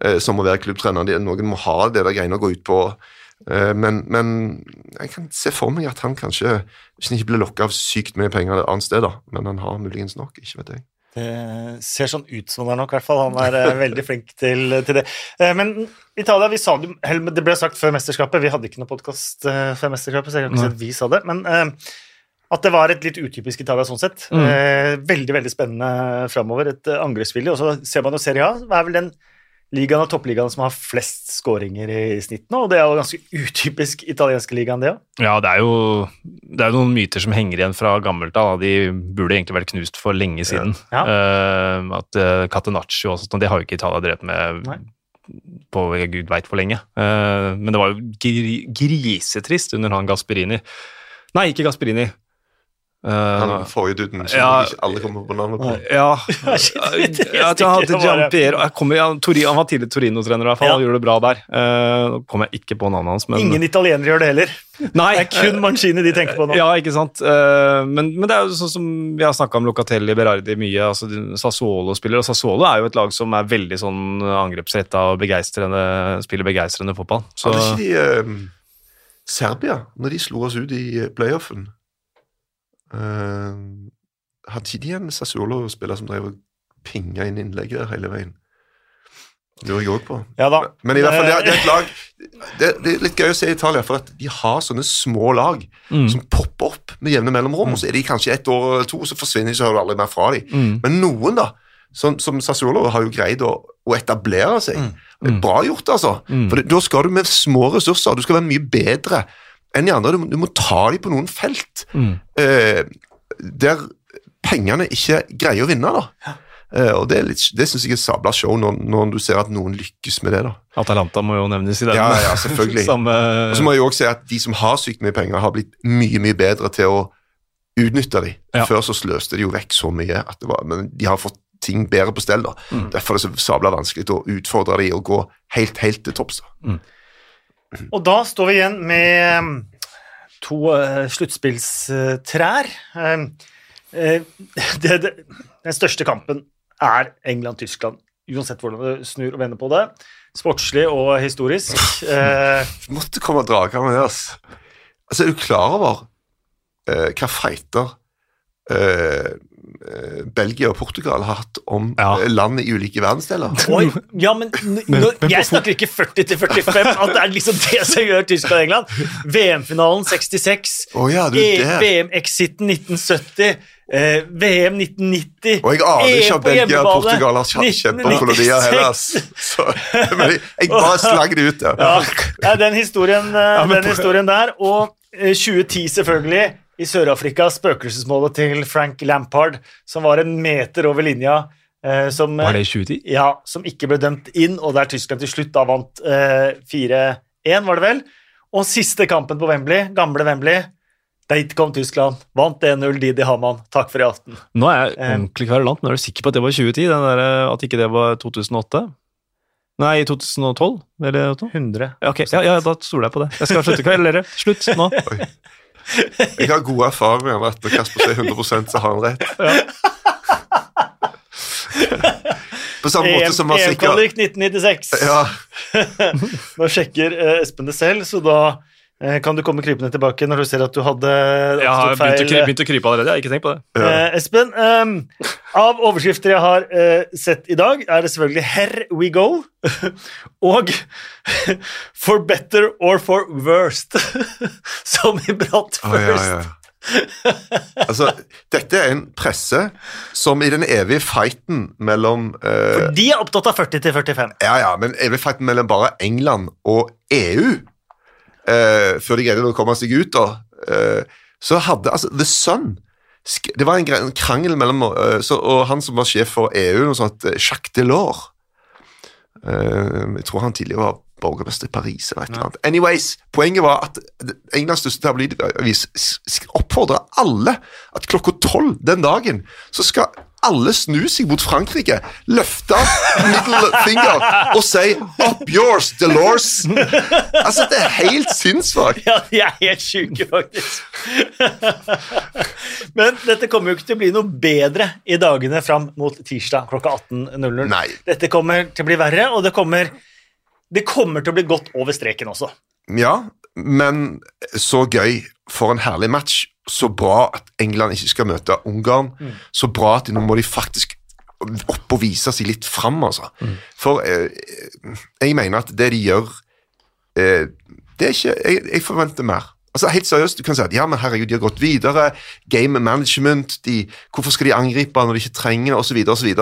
eh, som å være klubbtrener. Noen må ha det der greiene å gå ut på. Eh, Men, men jeg kan se for meg at han kanskje Hvis han ikke blir lokka av sykt mye penger et annet sted, da, men han har muligens nok, ikke vet jeg. det ser sånn ut som han er nok, i hvert fall. Han er eh, (laughs) veldig flink til, til det. Eh, Men Italia, vi sa det, det ble sagt før mesterskapet, vi hadde ikke noe podkast før mesterskapet, så jeg kan ikke si at vi sa det. Men at det var et litt utypisk Italia sånn sett. Mm. Eh, veldig veldig spennende framover. Et angrepsvilje. Og så ser man jo Serie A. Hva er vel den ligaen og toppligaen som har flest skåringer i snitt nå? Og det er jo ganske utypisk italienske ligaen, det òg. ja, det er, jo, det er jo noen myter som henger igjen fra gammelt av. De burde egentlig vært knust for lenge siden. Ja. Uh, at uh, Catenaccio og sånt, det har jo ikke Italia drevet med Nei. på gud veit hvor lenge. Uh, men det var jo gri grisetrist under han Gasperini. Nei, ikke Gasperini. Eh, Han forrige duden som Ja. ikke alle kommer på navnet på. Ja, (laughs) ja jeg, hadde Tori- Han var tidlig Torino-trener, i hvert fall. Ja. Han gjorde det bra der. Eh, Nå kommer jeg ikke på navnet hans, men Ingen italienere gjør det heller. Nei, Det er kun Mancini de tenker på nå. (laughs) Ja, ikke sant. Eh, men, men det er jo sånn som vi har snakka om Locatelli, Berardi mye. altså Sassuolo spiller, og Sassuolo er jo et lag som er veldig sånn angrepsretta og begeistrende, spiller begeistrende fotball. Så Hadde ikke de eh, Serbia, når de slo oss ut i eh, playoffen uh, Hadde ikke de en Sassuolo-spiller som drev og pinga inn innlegg der hele veien? Lurer jeg òg på. Ja da. Men i hvert fall, det er, det er et lag det, det er litt gøy å se i Italia, for at de har sånne små lag Mm. som popper opp med jevne mellomrom, og så er de kanskje ett år eller to, så forsvinner de, så hører du aldri mer fra dem. Mm. Men noen, da, som, som Sassuolo, har jo greid å, å etablere seg. Det er Bra gjort, altså. Mm. For da skal du med små ressurser, du skal være mye bedre enn de andre. Du, må- du må ta dem på noen felt Mm. eh, der pengene ikke greier å vinne. da. Eh, og Det, er litt- det syns jeg er sabla show, når, når du ser at noen lykkes med det. da. Atalanta må jo nevnes i den. Ja, ja, selvfølgelig. (laughs) Samme, Og så må jeg også si at de som har sykt mye penger, har blitt mye mye bedre til å utnytte dem. Ja. Før så sløste de jo vekk så mye, at det var, men de har fått ting bedre på stell. da. Derfor er det så sabla vanskelig å utfordre dem og gå helt, helt til topps. da. Og da står vi igjen med um, to uh, sluttspillstrær. Um, (laughs) det, den største kampen er England-Tyskland, uansett hvordan du snur og vender på det. Sportslig og historisk. Du (laughs) måtte komme dragende med det. ass. Altså, Er du klar over uh, hva fighter eh, Belgia og Portugal har hatt om Ja. land landet i ulike verdensdeler? Oi, ja, men, nå, Jeg snakker ikke 40 til 45, at det er liksom det som gjør Tyskland og England. VM-finalen 66, oh, ja, du E-. VM-exiten 1970, eh, VM 1990 Og jeg aner ikke E at Belgia og Portugal har kjempa kolonier heller. Så, men jeg, jeg bare slang det ut ja. Ja, den historien, eh, den historien der. Og eh, 2010, selvfølgelig, i Sør-Afrika, spøkelsesmålet til Frank Lampard, som var en meter over linja eh, som, Var det i 2010? ja, som ikke ble dømt inn, og der Tyskland til slutt da vant eh, 4-1, var det vel. Og siste kampen på Wembley, gamle Wembley, dit kom Tyskland. Vant 1-0, Didi Haman. Takk for i aften. Nå er jeg Eh. ordentlig kverulant, men er du sikker på at det var 2010? Den der, eh, at ikke det var 2008? Nei, 2012? Eller noe? 100. Ja, okay. ja, ja, da stoler jeg på det. Jeg skal slutte kverulere. Slutt nå. (laughs) Jeg har gode erfaringer med at når Kasper sier 100% så har han rett. På samme måte som man sikkert EM-kvalik 1996. ja, (laughs) Nå sjekker eh, Espen det selv, så da kan du komme krypende tilbake når du ser at du hadde Jeg har begynt å, krype, begynt å krype allerede. Jeg har ikke tenkt på det. Eh, Espen, ehm, av overskrifter jeg har eh, sett i dag, er det selvfølgelig 'Here we go' (laughs) og (laughs) 'For better or for worst', (laughs) som i bratt Å, ja, first. ja. Altså, dette er en presse som i den evige fighten mellom For De er opptatt av 40 til 45. Ja, ja, men evig fighten mellom bare England og EU eh, Før de greide å komme seg ut, da. uh, så hadde altså The Sun Det var en, en krangel mellom uh, så, Og han som var sjef for EU, noe sånt Jacques Delors Jeg tror han tidligere var borgermester i Paris eller et eller annet. Anyways, poenget var at Englands største tabloidavis oppfordrer alle at klokka tolv den dagen så skal alle snu seg mot Frankrike, løfte middle finger og si 'up yours, Delors'. Altså, det er helt sinnssvakt. Ja, de er helt sjuke, faktisk. Men dette kommer jo ikke til å bli noe bedre i dagene fram mot tirsdag klokka 18.00. Nei. Dette kommer til å bli verre, og det kommer, det kommer til å bli godt over streken også. Ja, men så gøy. For en herlig match. Så bra at England ikke skal møte Ungarn. Så bra at nå må de faktisk opp og vise seg litt fram, altså. For eh, jeg mener at det de gjør eh, Det er ikke Jeg, jeg forventer mer. Altså Helt seriøst, du kan si at ja, men herregud, de har gått videre. Game management, de, hvorfor skal de angripe når de ikke trenger det, osv.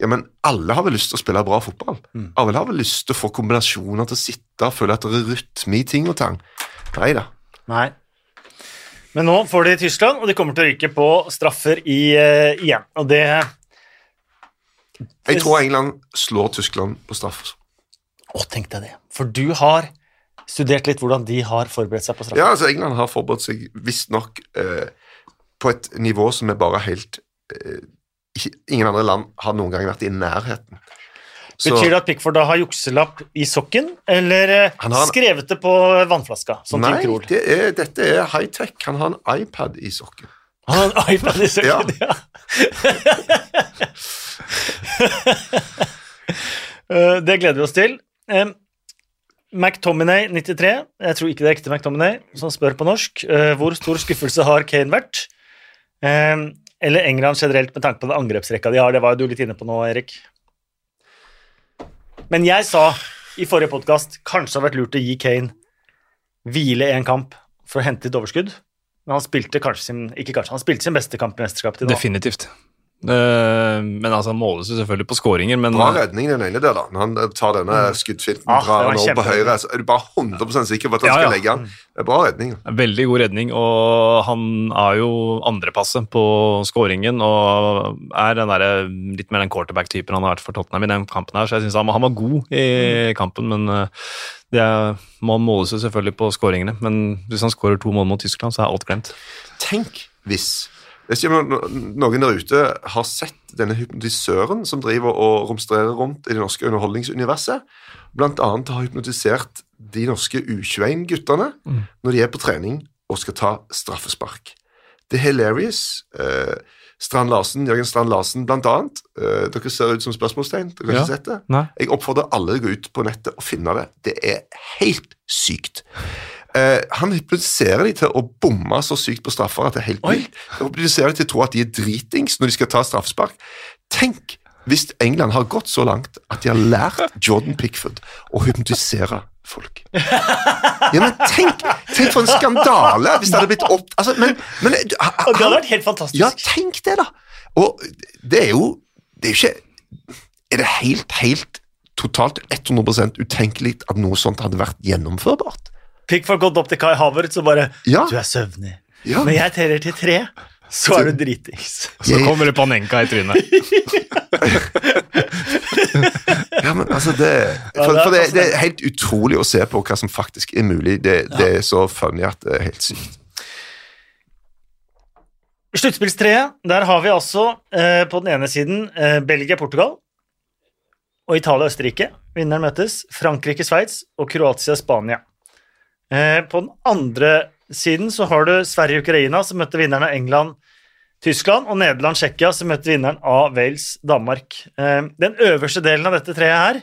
Ja, men alle har vel lyst til å spille bra fotball. Alle har vel lyst til å få kombinasjoner til å sitte og føle at det er rytme i ting og tang. Nei da. Nei. Men nå får de Tyskland, og de kommer til å ryke på straffer i, uh, igjen. Og det Jeg tror England slår Tyskland på straff. Å, tenk deg det. For du har studert litt hvordan de har forberedt seg på straffer. Ja, altså England har forberedt seg visstnok eh, på et nivå som er bare helt eh, Ingen andre land har noen gang vært i nærheten. Så- Betyr det at Pickford da har jukselapp i sokken, eller eh, Han har en- skrevet det på vannflaska, som Nei, det er, dette er high-tech. Han har en iPad i sokken. Han har en (laughs) iPad i sokken, ja. (laughs) ja. (laughs) det gleder vi oss til. Um, McTominay 93, jeg tror ikke det er ekte McTominay, som spør på norsk. eh, hvor stor skuffelse har Kane vært? Um, eller England generelt med tanke på den angrepsrekka de har. Det var jo du litt inne på nå, Erik. Men jeg sa i forrige podkast kanskje det hadde vært lurt å gi Kane hvile en kamp for å hente litt overskudd. Men han spilte kanskje sin ikke kanskje, han spilte sin beste kamp i mesterskapet til nå. Definitivt. Eh, men altså, han måles jo selvfølgelig på skåringer, men Bra redning den ene der, da. Når han eh, tar denne skuddfinten, Ah, drar den over på høyre, så er du bare 100 sikker på at han Ja, skal ja. legge den. Det er bra redning. Veldig god redning, og han er jo andrepasset på skåringen og er den der, litt mer den quarterback-typen han har vært for Tottenham i den kampen her, så jeg synes han, han var god i kampen, men eh, det er, man måles jo selvfølgelig på skåringene, men hvis han skårer to mål mot Tyskland, så er alt glemt. Tenk hvis jeg vet ikke om noen der ute har sett denne hypnotisøren som driver og romstrerer rundt i det norske underholdningsuniverset. Blant annet har hypnotisert de norske U21-guttene når de er på trening og skal ta straffespark. Det er hilarious. Eh, Strand Larsen, Jørgen Strand Larsen blant annet. Eh, dere ser ut som spørsmålstegn. Dere har Ja. ikke sett det? Nei. Jeg oppfordrer alle til å gå ut på nettet og finne det. Det er helt sykt. Eh, han hypnotiserer de til å bomme så sykt på straffer at det er helt vilt. Han hypnotiserer de til å tro at de er dritings når de skal ta straffespark. Tenk hvis England har gått så langt at de har lært (laughs) Jordan Pickford å hypnotisere folk. Ja, men tenk, tenk for en skandale hvis det hadde blitt opp... Altså, men, men, Og det hadde vært helt fantastisk. ja, tenk det, da! Og det er jo Det er jo ikke Er det helt, helt totalt 100 utenkelig at noe sånt hadde vært gjennomførbart? Pickford gått opp til Kai Havertz og bare Ja. Du er søvnig. Ja. Men jeg teller til tre, så er du dritings. Så kommer det Panenka i trynet. (laughs) Ja, men altså det, for, det for det, det er helt utrolig å se på hva som faktisk er mulig. Det, det er så funny at det er helt sykt. Sluttspillstreet, der har vi altså eh, på den ene siden eh, Belgia-Portugal og Italia-Østerrike. Vinneren møtes. Frankrike-Sveits og Kroatia-Spania. Eh, på den andre siden så har du Sverige-Ukraina, som møtte vinneren av England-Tyskland, og Nederland-Tsjekkia, som møtte vinneren av Wales-Danmark. Eh, den øverste delen av dette treet her,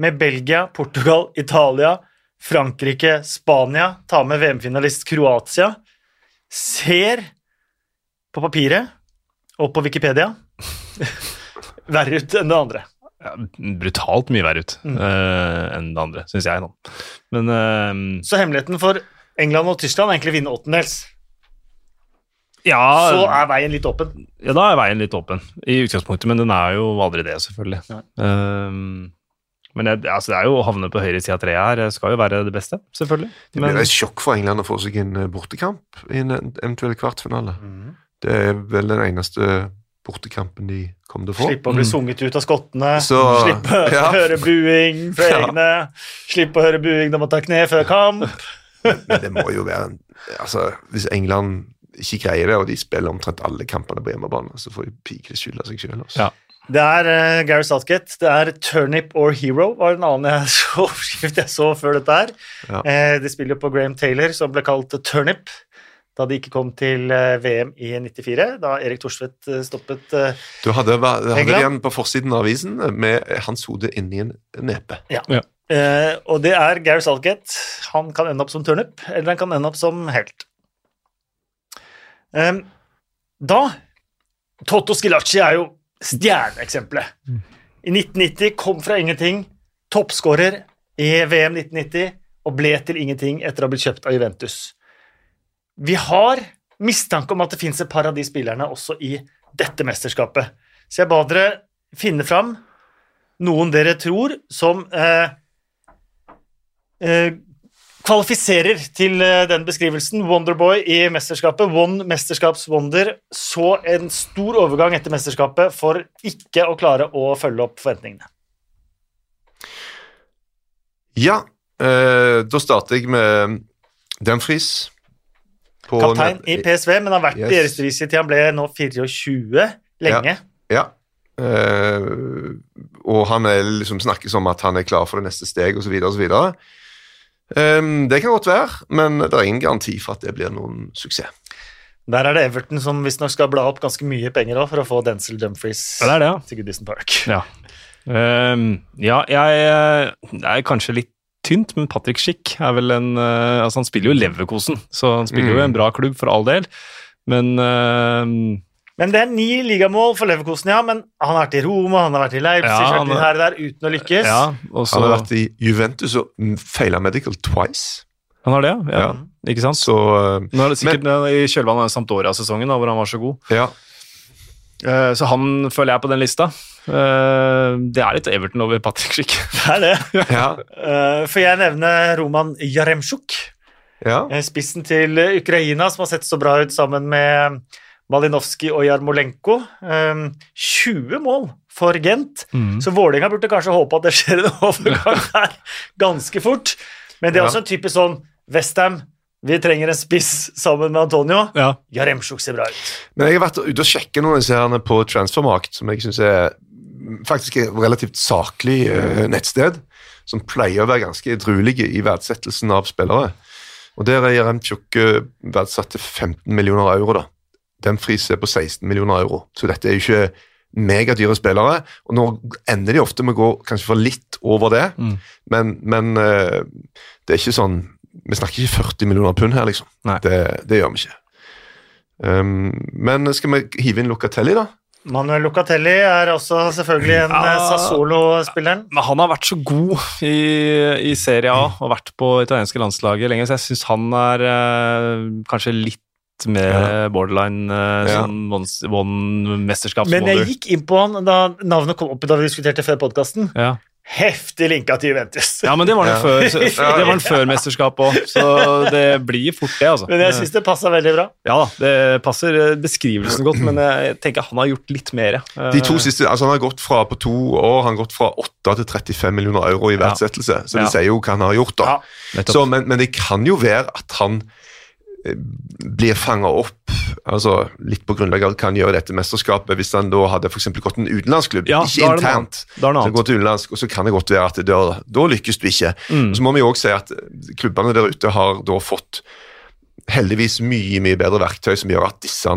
med Belgia, Portugal, Italia, Frankrike, Spania, ta med VM-finalist Kroatia, ser på papiret og på Wikipedia (laughs) verre ut enn det andre. Ja, brutalt mye verre ut Mm. uh, enn det andre, syns jeg. Da. Men uh, Så hemmeligheten for England og Tyskland er egentlig å vinne åttendels. ja, Så er veien litt åpen. ja, da er veien litt åpen i utgangspunktet, men den er jo aldri det, selvfølgelig. Ja. Uh, men jeg, altså, det er jo å havne på høyre side av treet her. Skal jo være det beste, selvfølgelig. Det blir et sjokk for England å få seg en bortekamp i en eventuell kvartfinale. Det er vel den eneste bortekampen de kom til å få. Slippe å bli sunget ut av skottene. Så- slippe å (laughs) høre buing fra (laughs) Ja. egne. Slippe å høre buing når man tar kne før kamp. (laughs) Men det må jo være en Altså, hvis England ikke greier det, og de spiller omtrent alle kampene på hjemmebane, så får de pikene skylda seg sjøl. Ja. Det er uh, Gary Southgate. Det er Turnip or Hero, var en annen jeg så, jeg så før dette her. Ja. Uh, de spiller jo på Graham Taylor, som ble kalt Turnip da de ikke kom til eh, VM i 94, da Erik Thorsvedt eh, stoppet eh, Du hadde, hadde de på forsiden av avisen med hans hode inni en nepe. Eh, og det er Gary Southgate. Han kan ende opp som turnip, eller han kan ende opp som helt. Eh, da Toto Skilacci er jo stjerneeksempelet. I 1990 kom fra ingenting, toppskårer i VM 1990 og ble til ingenting etter å ha blitt kjøpt av Juventus. Vi har mistanke om at det fins et par av de spillerne også i dette mesterskapet. Så jeg ba dere finne fram noen dere tror som eh, eh, kvalifiserer til eh, den beskrivelsen. Wonderboy i mesterskapet. One mesterskapswonder. Så en stor overgang etter mesterskapet for ikke å klare å følge opp forventningene. Ja, eh, da starter jeg med Dumfries. På- Kaptein i PSV, men har vært Yes. i Eredivisie til han ble nå 24 lenge. Ja. Eh, og han er liksom snakkes om at han er klar for det neste steg, osv., osv. Um, det kan godt være, men det er ingen garanti for at det blir noen suksess. Der er det Everton som visstnok skal bla opp ganske mye penger også for å få Denzil Dumfries det er det, ja. til Goodison Park. Ja. Um, ja, jeg jeg er kanskje litt tynt, men Patrick Schick er vel en eh, Altså, han spiller jo Leverkosen, så han spiller jo i en bra klubb, for all del. Men ehm, Men det er ni ligamål for Leverkosen, ja. Men han har vært i Roma, han har vært i Leipzig, Ja, han her og der uten å lykkes. ja, Han har vært i Juventus og feila medical twice. Han har det, ja. ja. Ja. Ikke sant? Så eh, Nå er det sikkert i kjølvannet av Sampdoria-sesongen, hvor han var så god. ja. Eh, så han føler jeg på den lista. Eh, det er litt Everton over Patrick Schick. (laughs) Det er det. Ja. Uh, får jeg nevne Roman Jaremsjuk, ja. eh, spissen til eh, Ukraina, som har sett så bra ut sammen med Malinovskij og Jarmolenko. Eh, 20 mål for Gent, så Vålerenga burde kanskje håpe at det skjer en (laughs) overgang her ganske fort. Men det er Ja. også en typisk sånn Westham, vi trenger en spiss sammen med Antonio. Ja. Jaremsjuk ser bra ut. Men jeg har vært ute og sjekket noen av disse på Transfermarkt, som jeg syns er faktisk et relativt saklig eh, nettsted, som pleier å være ganske edruelige i verdsettelsen av spillere. Og Der er Jaremchuk tjukke verdsatt til 15 millioner euro. da. Den friser på 16 millioner euro, så dette er jo ikke megadyre spillere. Og nå ender de ofte med å gå kanskje for litt over det, Mm. men, men eh, det er ikke sånn Vi snakker ikke 40 millioner pund her, liksom. Det, det gjør vi ikke. Um, men skal vi hive inn Locatelli, da? Manuel Locatelli er også selvfølgelig en Ja. eh, Sassolo-spilleren. Men han har vært så god i, i Serie A og vært på italienske landslaget lenge, så jeg syns han er eh, kanskje litt med borderline Ja. sånn one- one Men jeg gikk inn på han da navnet kom opp da vi diskuterte før podkasten. Ja. Heftig linka til Juventus. Ja, men det var den Ja. før, (laughs) så- det var den før mesterskapet òg, så det blir fort det, altså. Men jeg syns det passa veldig bra. Ja da, det passer eh, beskrivelsen godt, men jeg tenker han har gjort litt mer. Ja. De to siste, altså Han har gått fra på to år han har gått fra 8 til 35 millioner euro i verdsettelse, så det Ja. sier jo hva han har gjort. da. Ja. Så, men, men det kan jo være at han eh, blir fanga opp altså litt på grunnlag av hva han gjør i dette mesterskapet, hvis han da hadde for gått til en utenlandsklubb, Ja, ikke er internt. annet. Da er det annet. gå til utenlandsk, og så kan det godt være at det, da, da lykkes du ikke. Mm. Så må vi også si at klubbene der ute har da fått heldigvis mye mye bedre verktøy som gjør at disse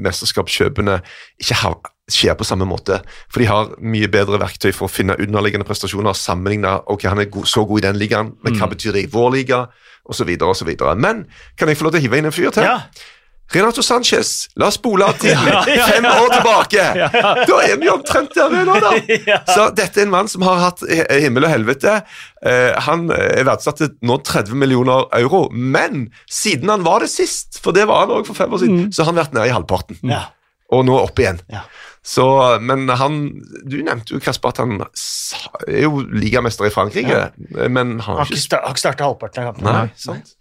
mesterskapskjøpene ikke har, skjer på samme måte. For de har mye bedre verktøy for å finne underliggende prestasjoner og sammenligne ok, han er god, så god i den ligaen, men Mm. hva betyr det i vår liga, osv. osv. Men kan jeg få lov til å hive inn en fyr til? Ja. Renato Sanchez, la oss spole av til (laughs) (laughs) fem år tilbake! (laughs) Da er vi omtrent der vi er nå, da. Så dette er en mann som har hatt himmel og helvete. Eh, han er verdsatt til nå 30 millioner euro, men siden han var det sist, for det var han også for fem år siden, så har han vært nede i halvparten. Og nå opp igjen. Ja. Så, men han Du nevnte jo, Kasper, at han er jo ligamester i Frankrike, men han Har ikke, ikke sta- har ikke starta halvparten av kampene. Nei, sant?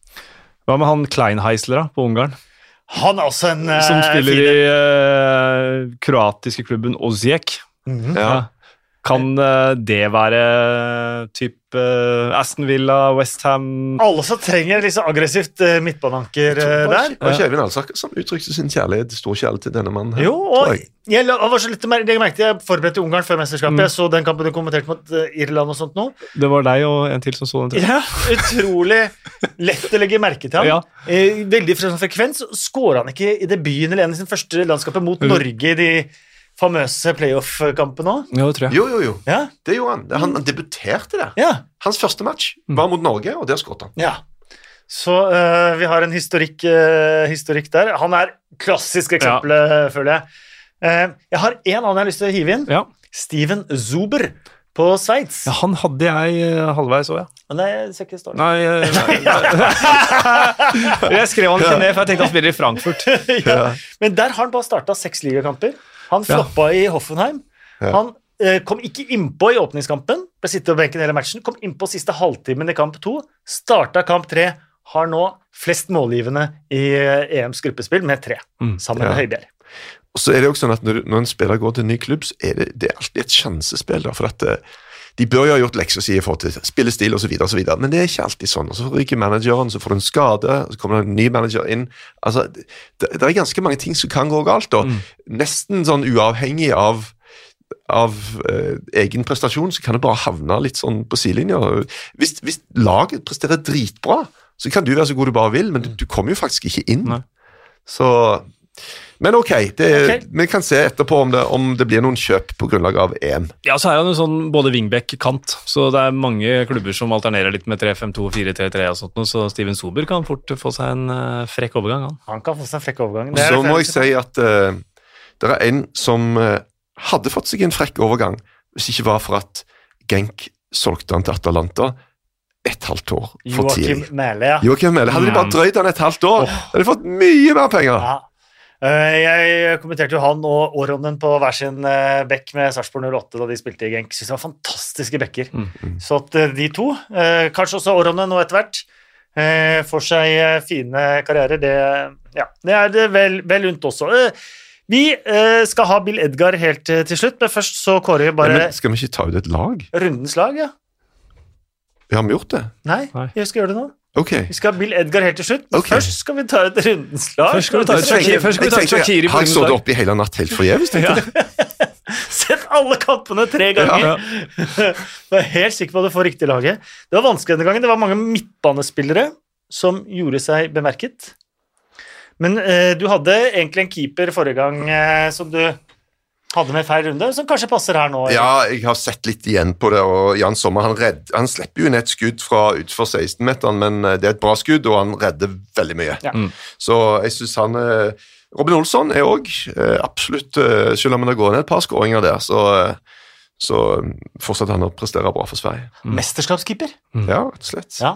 Hva med han Kleinheisler da, på Ungarn? Han er også en eh, Som spiller i uh, kroatiske klubben Osijek. -hmm. Ja. Kan uh, det være type Aston Villa, Westham Alle som trenger så aggressivt midtbananker midtbaneanker eh, Det var der. Og var Alsak som uttrykte sin kjærlighet, stor kjærlighet til denne mannen? her, Jo, og jeg. jeg, la- var så litt, jeg merkte, jeg forberedte Ungarn før mesterskapet. Mm. Jeg så den kampen du kommenterte mot eh, Irland og sånt nå. Det var deg og en til som så den. Til. Ja, Utrolig lett å legge merke til ham. (laughs) Ja. Eh, veldig frekvens. Skåra han ikke i debuten eller en i sin første landskapet mot Mm. Norge i de famøse playoff-kampen òg? Jo, det tror jeg. Jo, jo, jo. Ja. Det gjorde han. Han, han debuterte der. ja. Hans første match Mm. var mot Norge, og der skåret han. Ja. Så uh, vi har en historikk, uh, historikk der. Han er klassisk eksempel, ja. føler jeg. Uh, jeg har én annen jeg har lyst til å hive inn. Ja. Steven Zuber på Sveits. ja, han hadde jeg eh, halvveis òg, ja. Men det ser ikke start. Nei, eh, (laughs) nei. (laughs) Jeg skrev han ikke ned, for jeg tenkte han spiller i Frankfurt. (laughs) ja. Men der har han bare starta seks ligakamper. Han floppa i Hoffenheim. Han eh, kom ikke innpå i åpningskampen, ble sittet på benken hele matchen. Kom innpå siste halvtimen i kamp to. Starta kamp tre. Har nå flest målgivende i eh, EMs gruppespill, med tre, Mm. sammen med Høibjerg. Og så er det jo sånn at Når, når en spiller går til en ny klubb, så er det, det er alltid et sjansespill. da, for at eh, De bør jo ha gjort lekser si i forhold til spillestil osv., men det er ikke alltid sånn. og Så ryker manageren, så får du en skade, så kommer det en ny manager inn. altså, Det, det er ganske mange ting som kan gå galt. og Mm. Nesten sånn uavhengig av av eh, egen prestasjon, så kan det bare havne litt sånn på sidelinja. Hvis, hvis laget presterer dritbra, så kan du være så god du bare vil, men du, du kommer jo faktisk ikke inn. Nei. Så Men ok, det, okay. vi kan se etterpå om det, om det blir noen kjøp på grunnlag av EM. Ja, så er han jo sånn både wingback-kant, så det er mange klubber som alternerer litt med 3-5-2, 4-3-3 og sånt, noe, så Steven Sober kan fort få seg en uh, frekk overgang, han. Han kan få seg en frekk overgang. Og Det er så må jeg si at uh, det er en som uh, hadde fått seg en frekk overgang, hvis ikke var for at Genk solgte han til Atalanta et halvt år for Joakim tidlig. Mæhle, ja. Joachim Mæhle. Hadde de bare Mm. drøyd han et halvt år, hadde de fått mye mer penger. ja. Eh, Jeg kommenterte jo han og Åronen på hver sin eh, bekk med Sarpsborg 08 da de spilte i Genk. Synes det var fantastiske bekker. Mm. Så at eh, de to, kanskje også Åronen nå etter hvert, får seg fine karrierer, det, ja, det er det vel, vel unt også. Vi skal ha Bill Edgar helt til slutt, men først så kårer vi Ja, bare men skal vi ikke ta ut et lag? rundens lag, ja. Vi har vi gjort det? Nei, Nei. vi skal gjøre det nå. Ok. Vi skal ha Bill Edgar helt til slutt, Okay. Først skal vi ta et rundens lag. Først skal vi ta et Jeg Shakiri- først skal vi ta jeg Shakiri Har jeg stått oppe i hele natt helt forgjeves? Ja. jeg? (laughs) Sett alle kampene tre ganger. Ja. (laughs) Jeg er helt sikker på at du får riktig laget. Det var vanskelig denne gangen. Det var mange midtbanespillere som gjorde seg bemerket. Men eh, du hadde egentlig en keeper forrige gang eh, som du hadde med feil runde, som kanskje passer her nå. Ja, jeg har sett litt igjen på det, og Jan Sommer han, redd, han slipper jo inn et skudd fra utenfor 16-meteren, men eh, det er et bra skudd, og han redder veldig mye. Ja. Mm. Så jeg syns han eh, Robin Olsson er òg absolutt eh, Selv om det går ned et par skåringer der, så, så fortsetter han å prestere bra for Sverige. Mesterskapskeeper. Mm. Ja, rett og slett. Ja.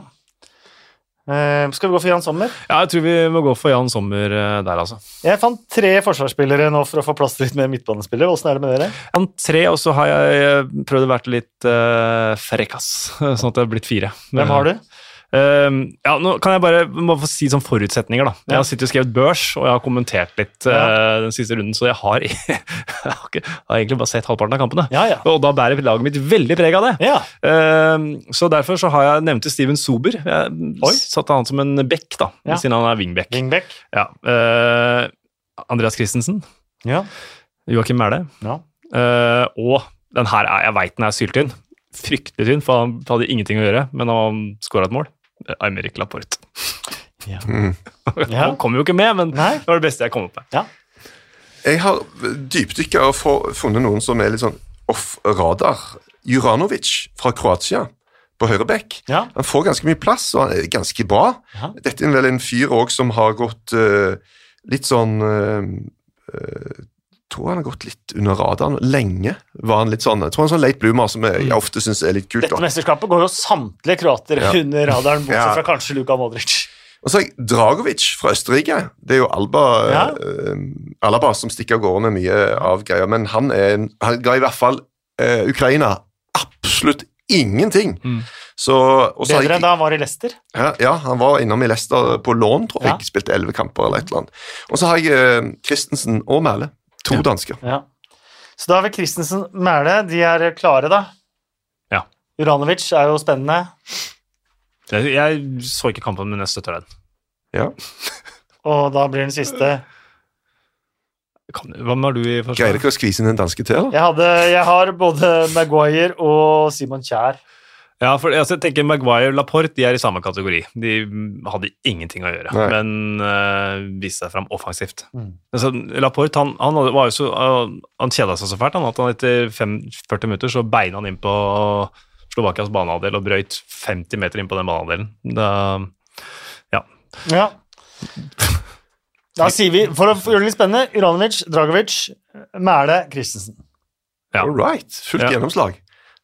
Eh, skal vi gå for Jan Sommer? Ja, jeg tror vi må gå for Jan Sommer eh, der, altså. Jeg fant tre forsvarsspillere nå for å få plass til litt mer midtbanespillere. Åssen er det med dere? Han tre, og så har jeg prøvd å være litt uh, frekkas, (laughs) sånn at det har blitt fire. Hvem har du? Uh, ja, nå kan jeg bare må få si sånn forutsetninger, da. Jeg har sittet og skrevet børs, og jeg har kommentert litt uh, den siste runden, så jeg har, (laughs) jeg har, egentlig bare sett halvparten av kampene. Ja, ja. Og da bærer laget mitt veldig preg av det. Ja, Uh, så derfor så har jeg nevnte Steven Sober. Jeg Oi. satte han som en back, da, siden han er wingback. Wingback. Ja. eh, Andreas Christensen, Ja. Joakim Mæhle, ja. eh, og den her er, jeg veit den er syltynn. Fryktelig tynn, for han hadde ingenting å gjøre, men han skåra et mål. Aymeric Laporte. Mm. (laughs) Ja. Han kom jo ikke med, men Nei. det var det beste jeg kom opp med. Jeg har dypdykka og funnet noen som er litt sånn off radar. Juranovic fra Kroatia på høyreback. Ja. Han får ganske mye plass, og han er ganske bra. Ja. Dette er vel en fyr òg som har gått uh, litt sånn uh, tror han har gått litt under radaren. Lenge var han litt sånn Jeg tror han er sånn late bloomer som jeg, jeg ofte syns er litt kult. Dette mesterskapet går jo samtlige kroater Ja. (laughs) under radaren, bortsett Ja. fra kanskje Luka Modric. Og så har jeg Dragovic fra Østerrike. Det er jo Alba, Ja. uh, Alaba som stikker av gårde med mye av greia, men han, er, han ga i hvert fall uh, Ukraina absolutt ingenting. Mm. Så, Bedre enn da han var i Leicester. Ja, ja, han var innom i Leicester på lån, tror jeg. Ja. Spilte elleve kamper eller et eller annet. Og så har jeg eh, Christensen og Mæle. To Ja. dansker. Ja. Så da har vi Christensen Mæle. De er klare, da. Ja. Uranovic er jo spennende. Jeg, jeg så ikke kampen, men jeg støtter den. Ja. Og da blir den siste Kan, hvem har du i Greide forsvaret? ikke å skvise inn en danske til? Jeg, hadde, jeg har både Maguire og Simon Kjær. Ja, for altså, jeg tenker Maguire og Laporte de er i samme kategori. De hadde ingenting å gjøre, Nei. men uh, viste seg fram offensivt. Mm. Altså, Laporte han, han, hadde- var jo så, uh, han kjeda seg så fælt han, at han etter 40 minutter så beina han inn på Slovakias banehalvdel og brøyt 50 meter inn på den banehalvdelen. Ja. Ja. Da sier vi, for å gjøre det litt spennende, Uranovic, Dragovic, Mæle, Christensen. Ja. All right. Fullt Ja. gjennomslag.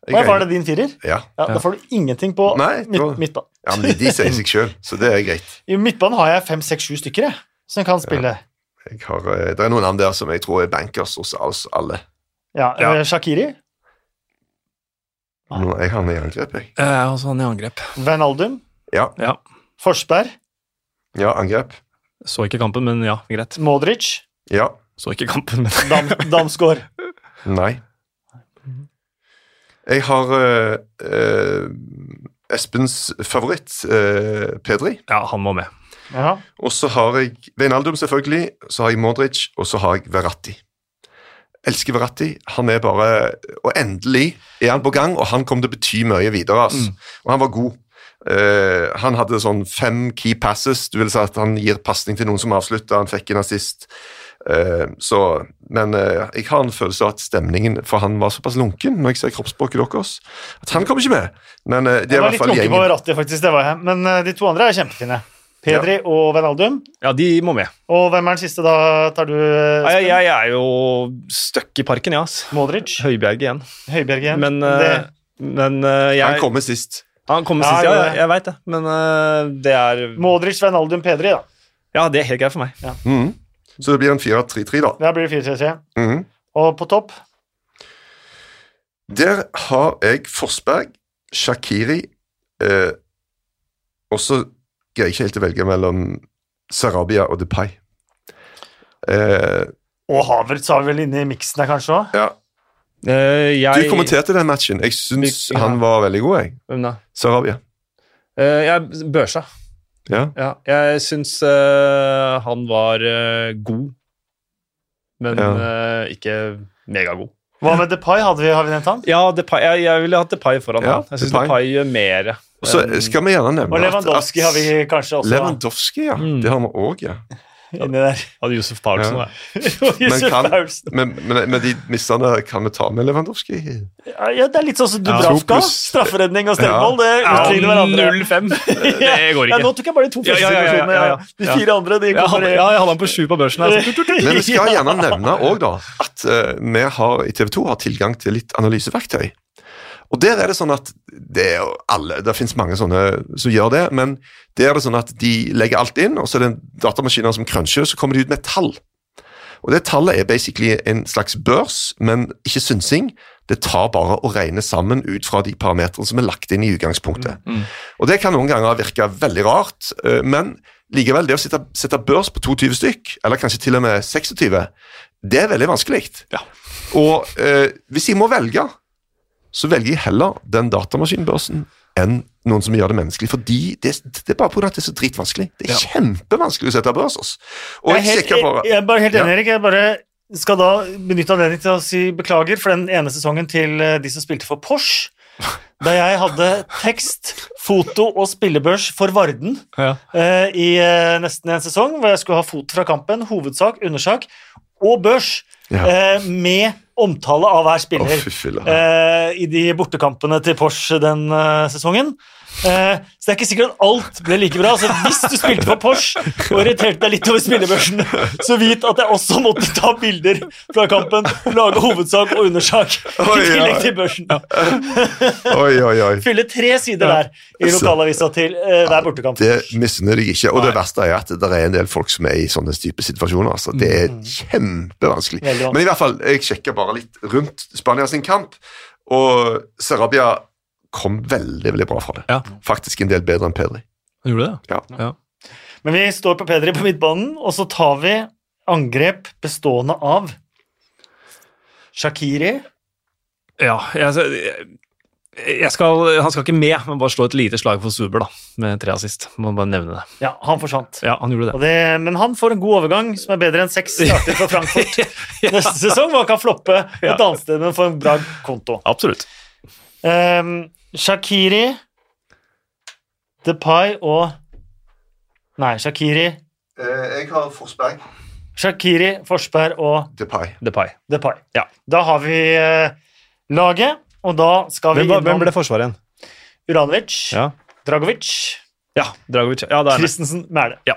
Jeg Og var greier- det din firer? Ja. Ja, Da får du ingenting på Nei, midt, midtbanen. ja, men de sier seg sjøl, så det er greit. (laughs) I midtbanen har jeg fem, seks, sju stykker jeg, som kan spille. Jeg har, eh, det er noen navn der som jeg tror er bankers hos oss alle. Ja, Ja. eh, Shakiri, Nå, jeg har han i angrep, jeg. Jeg har også han i angrep. Van Aldum, Ja, Ja. Forsberg, ja angrep. Så ikke kampen, men ja, greit. Modric, Ja. Så ikke kampen, men Dam, Damsgaard. Nei. Jeg har eh, eh, Espens favoritt, eh, Pedri. ja, han må med. Ja. Og så har jeg Veinaldum, selvfølgelig. Så har jeg Modric, og så har jeg Verratti. Elsker Verratti. Han er bare Og endelig er han på gang, og han kommer til å bety mye videre. ass. Og han var god. Uh, han hadde sånn fem key passes. Du vil si at han gir pasning til noen som avslutta. Han fikk en assist. Eh, så, men eh, jeg har en følelse av at stemningen For han var såpass lunken når jeg ser kroppsspråket deres, at han kommer ikke med. Men eh, det Jeg er i var litt lunken på rattet, faktisk. Det var jeg. Men de to andre er kjempefine. Pedri og Venaldum. Ja, de må med. Og hvem er den siste, da? Tar du Ja, jeg, jeg er jo støkk i parken, ja. ass. Modric? Høibjerg igjen. Høibjerg igjen? Men, men jeg, Han kommer sist. Han kommer Ja, sist, ja. Jeg, jeg veit det. Men det er Modric, Venaldum, Pedri, da. Ja, det er helt greit for meg. Mhm. Så det blir en 4-3-3, da. Det blir det 4-3-3. Mhm. Og på topp Der har jeg Forsberg, Shakiri eh, Og så greier jeg ikke helt å velge mellom Sarabia og Depay. Eh, Og Havertz har vi vel inne i miksen der, kanskje òg? ja, Eh, du kommenterte den matchen. Jeg syns Ja. han var veldig god, jeg. Hvem da? Sarabia. Uh, jeg børsa. Ja. Ja, jeg syns uh, han var uh, god, men Ja. uh, ikke megagod. Hva med Depay? Hadde vi, har vi nevnt han? Ja, Depay, jeg, jeg ville hatt Depay foran Ja, han. Jeg syns Depay. Gjør mer. Så skal vi gjerne nevne Og Lewandowski har vi kanskje også Lewandowski, ja. Mm. Det har vi òg, ja. Inni der. hadde Josef Paulsen. Ja. (laughs) Josef men, kan- Paulsen. Men, men, men de missene kan vi ta med Lewandowski? Ja, ja, det er litt sånn som Dubravka. Strafferedning og stemmeball. Det utligner hverandre. 0-5. (laughs) Det går Ja, nå tok jeg bare de to Ja, første ja, ja, ja, situasjonene. ja, ja. De Ja. fire andre de kommer ja, jeg hadde han på sju på børsen. Altså. (laughs) Men vi skal gjerne nevne òg, da, at uh, vi har, i TV 2 har tilgang til litt analyseverktøy. Og der er det sånn at det, er alle, det finnes mange sånne som gjør det, men der er det sånn at de legger alt inn, og så er det en datamaskin som cruncher, og så kommer de ut med et tall. Og det tallet er basically en slags børs, men ikke synsing. Det tar bare å regne sammen ut fra de parametrene som er lagt inn i utgangspunktet. Og Det kan noen ganger virke veldig rart, eh, men likevel, det å sette, sette børs på 22 stykk, eller kanskje til og med 26, det er veldig vanskelig. Ja. Og eh, hvis jeg må velge, så velger jeg heller den datamaskinbørsen enn noen som gjør det menneskelig, fordi det, det er bare på at det er så dritvanskelig. Det er kjempevanskelig å sette børs. altså. Og Jeg er, jeg helt, sjekker jeg, jeg er bare helt enig, Ja. Erik. Jeg bare skal da benytte anledningen til å si beklager for den ene sesongen til eh, de som spilte for Porsche. Da jeg hadde tekst, foto og spillebørs for Varden Ja. uh, i uh, nesten en sesong, hvor jeg skulle ha foto fra kampen, hovedsak, undersak og børs Ja. eh, med omtale av hver spiller filler. eh, i de bortekampene til Porsche den uh, sesongen. Eh, så det er ikke sikkert at alt ble like bra. Så hvis du spilte for Porsche og irriterte deg litt over spillebørsen, så vit at jeg også måtte ta bilder fra kampen, lage hovedsak og undersak Oi, i tillegg til børsen. Oi, oi, oi. Fylle tre sider der i lokalavisa til uh, hver bortekamp. Det misunner jeg ikke. Og det verste er at det er en del folk som er i sånne type situasjoner. Altså. Det er kjempevanskelig. Men i hvert fall, jeg sjekker bare litt rundt Spania sin kamp, og Sarabia kom veldig veldig bra fra det. Ja. Faktisk en del bedre enn Pedri. Han gjorde det? Ja. ja. Men vi står på Pedri på midtbanen, og så tar vi angrep bestående av Shakiri. Ja, jeg, jeg skal, han skal ikke med, men bare slå et lite slag for Suber, da, med tre assist. Må bare nevne det. Ja, han forsvant. Ja, han gjorde det. Og det, men han får en god overgang, som er bedre enn seks starter for Frankfurt (laughs) neste sesong. hvor Han kan floppe et Ja. annet sted, men få en bra konto. Absolutt. Um, Shakiri, Depay og Nei, Shakiri, jeg har Forsberg. Shakiri, Forsberg og Depay. Depay. Depay. Ja. Da har vi eh, laget, og da skal vi Hvem, var- hvem ble forsvaret igjen? Uranovic, Ja, Dragovic, ja Dragovic. Ja, det er. Christensen, Mæle. Ja.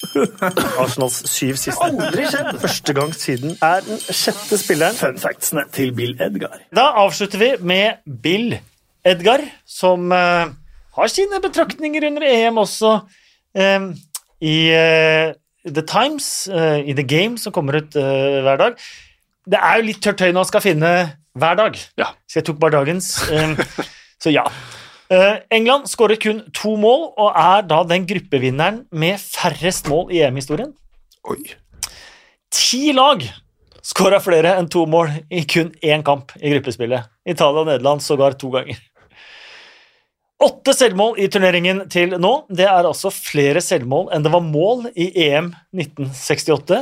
(laughs) Arsenals syv siste. Aldri skjedd. Første gang siden er den sjette spilleren. Fun factsene til Bill Edgar. Da avslutter vi med Bill Edgar, som eh, har sine betraktninger under EM også eh, i eh, The Times, eh, i The Game, som kommer ut eh, hver dag. Det er jo litt tørt tøy når man skal finne hver dag, Ja. så jeg tok bare dagens. eh, (laughs) så ja. England skårer kun to mål og er da den gruppevinneren med færrest mål i EM-historien. Oi. Ti lag skåra flere enn to mål i kun én kamp i gruppespillet. Italia og Nederland sågar to ganger. Åtte selvmål i turneringen til nå. Det er altså flere selvmål enn det var mål i EM 1968.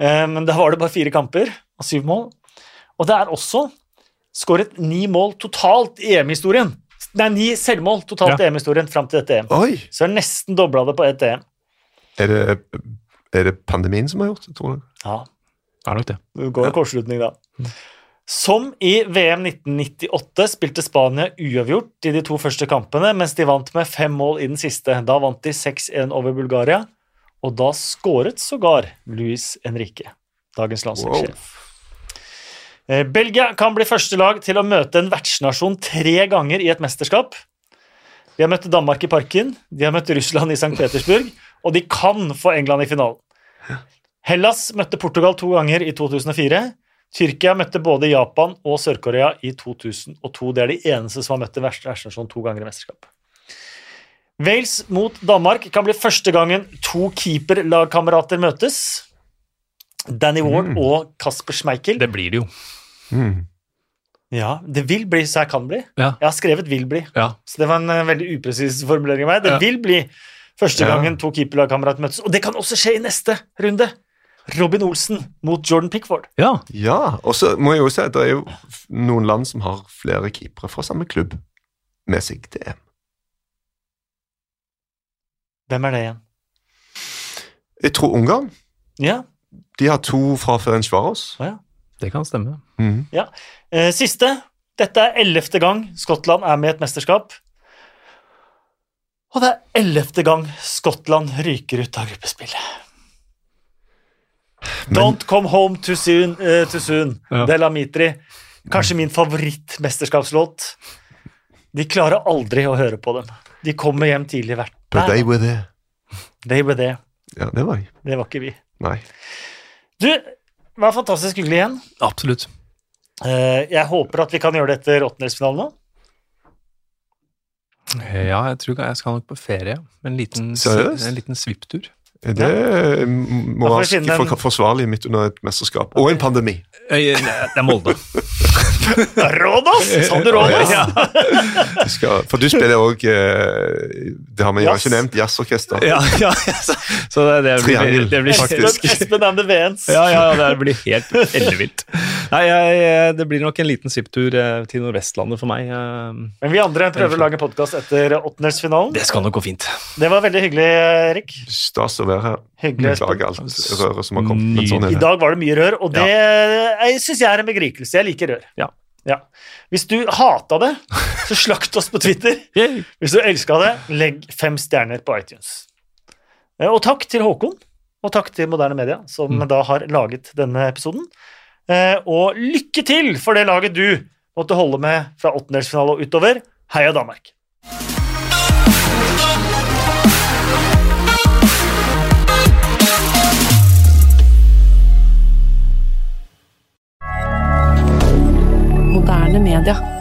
Eh, Men da var det bare fire kamper og syv mål. Og det er også skåret ni mål totalt i EM-historien. Nei, ni selvmål totalt i Ja. EM-historien fram til dette EM. Oi. Så er nesten dobla det på ett EM. Er det, er det pandemien som har gjort det, tror du? Ja, Det er nok det. Det går en kortslutning, da. Som i VM 1998 spilte Spania uavgjort i de to første kampene, mens de vant med fem mål i den siste. Da vant de 6-1 over Bulgaria, og da skåret sågar Luis Henrique, dagens landslagssjef. Wow. Belgia kan bli første lag til å møte en vertsnasjon tre ganger i et mesterskap. De har møtt Danmark i Parken, de har møtt Russland i St. Petersburg, og de kan få England i finalen. Hellas møtte Portugal to ganger i 2004. Tyrkia møtte både Japan og Sør-Korea i 2002. Det er de eneste som har møtt en vertsnasjon to ganger i mesterskap. Wales mot Danmark kan bli første gangen to keeperlagkamerater møtes. Danny Ward og Kasper Schmeichel. Det blir det jo. Mm. Ja, det vil bli, så jeg kan bli. Ja. Jeg har skrevet 'vil bli', Ja. så det var en eh, veldig upresis formulering av meg. Det Ja. vil bli første gangen to keeperlagkamerater møtes. Og det kan også skje i neste runde. Robin Olsen mot Jordan Pickford. ja. Ja, og så må jeg jo si at det er jo noen land som har flere keepere fra samme klubb med seg til EM. Hvem er det igjen? Jeg tror Ungarn. Ja, De har to fra Ferencvaros. å ja. Det kan stemme. Mm. Ja. Siste. Dette er ellevte gang Skottland er med i et mesterskap. Og det er ellevte gang Skottland ryker ut av gruppespillet. Men- Don't come home too soon, uh, too soon. Ja. Dela Mitri. Kanskje min favorittmesterskapslåt. De klarer aldri å høre på dem. De kommer hjem tidlig hvert But they were there. They were there. Ja, det var. Det var ikke vi. Nei. Du, det var fantastisk hyggelig igjen. Absolutt. Uh, Jeg håper at vi kan gjøre det etter åttendelsfinalen nå. Ja, jeg tror jeg skal nok på ferie. En liten, en liten svipptur. Det Da må for, forsvarlig midt under et mesterskap. Og en pandemi. Eh, Det er Molde. (laughs) Rådås! Sander Rådås! Ja. Du skal, for du spiller òg Det har vi jo ikke nevnt. Jazzorkester. Ja, ja, så, så det, det blir, Triangel, det blir faktisk. Espen, and the Vans. Ja, ja, ja, det blir helt ellevilt. Nei, jeg, det blir nok en liten svipptur eh, til Nordvestlandet for meg. eh. Men vi andre prøver å lage podkast etter åttendelsfinalen. Det skal nok gå fint. Det var veldig hyggelig, Erik. Stas å være her. Hyggelig. Beklager alt røret som har kommet. Men sånn I er det. dag var det mye rør, og det ja. syns jeg er en begrikelse. Jeg liker rør. Ja. Ja. Hvis du hata det, så slakt oss på Twitter. (laughs) Hvis du elska det, legg fem stjerner på iTunes. Eh, Og takk til Håkon, og takk til Moderne Media, som da har laget denne episoden. Eh, Og lykke til for det laget du måtte holde med fra åttendelsfinale og utover. Heia Danmark! moderne media.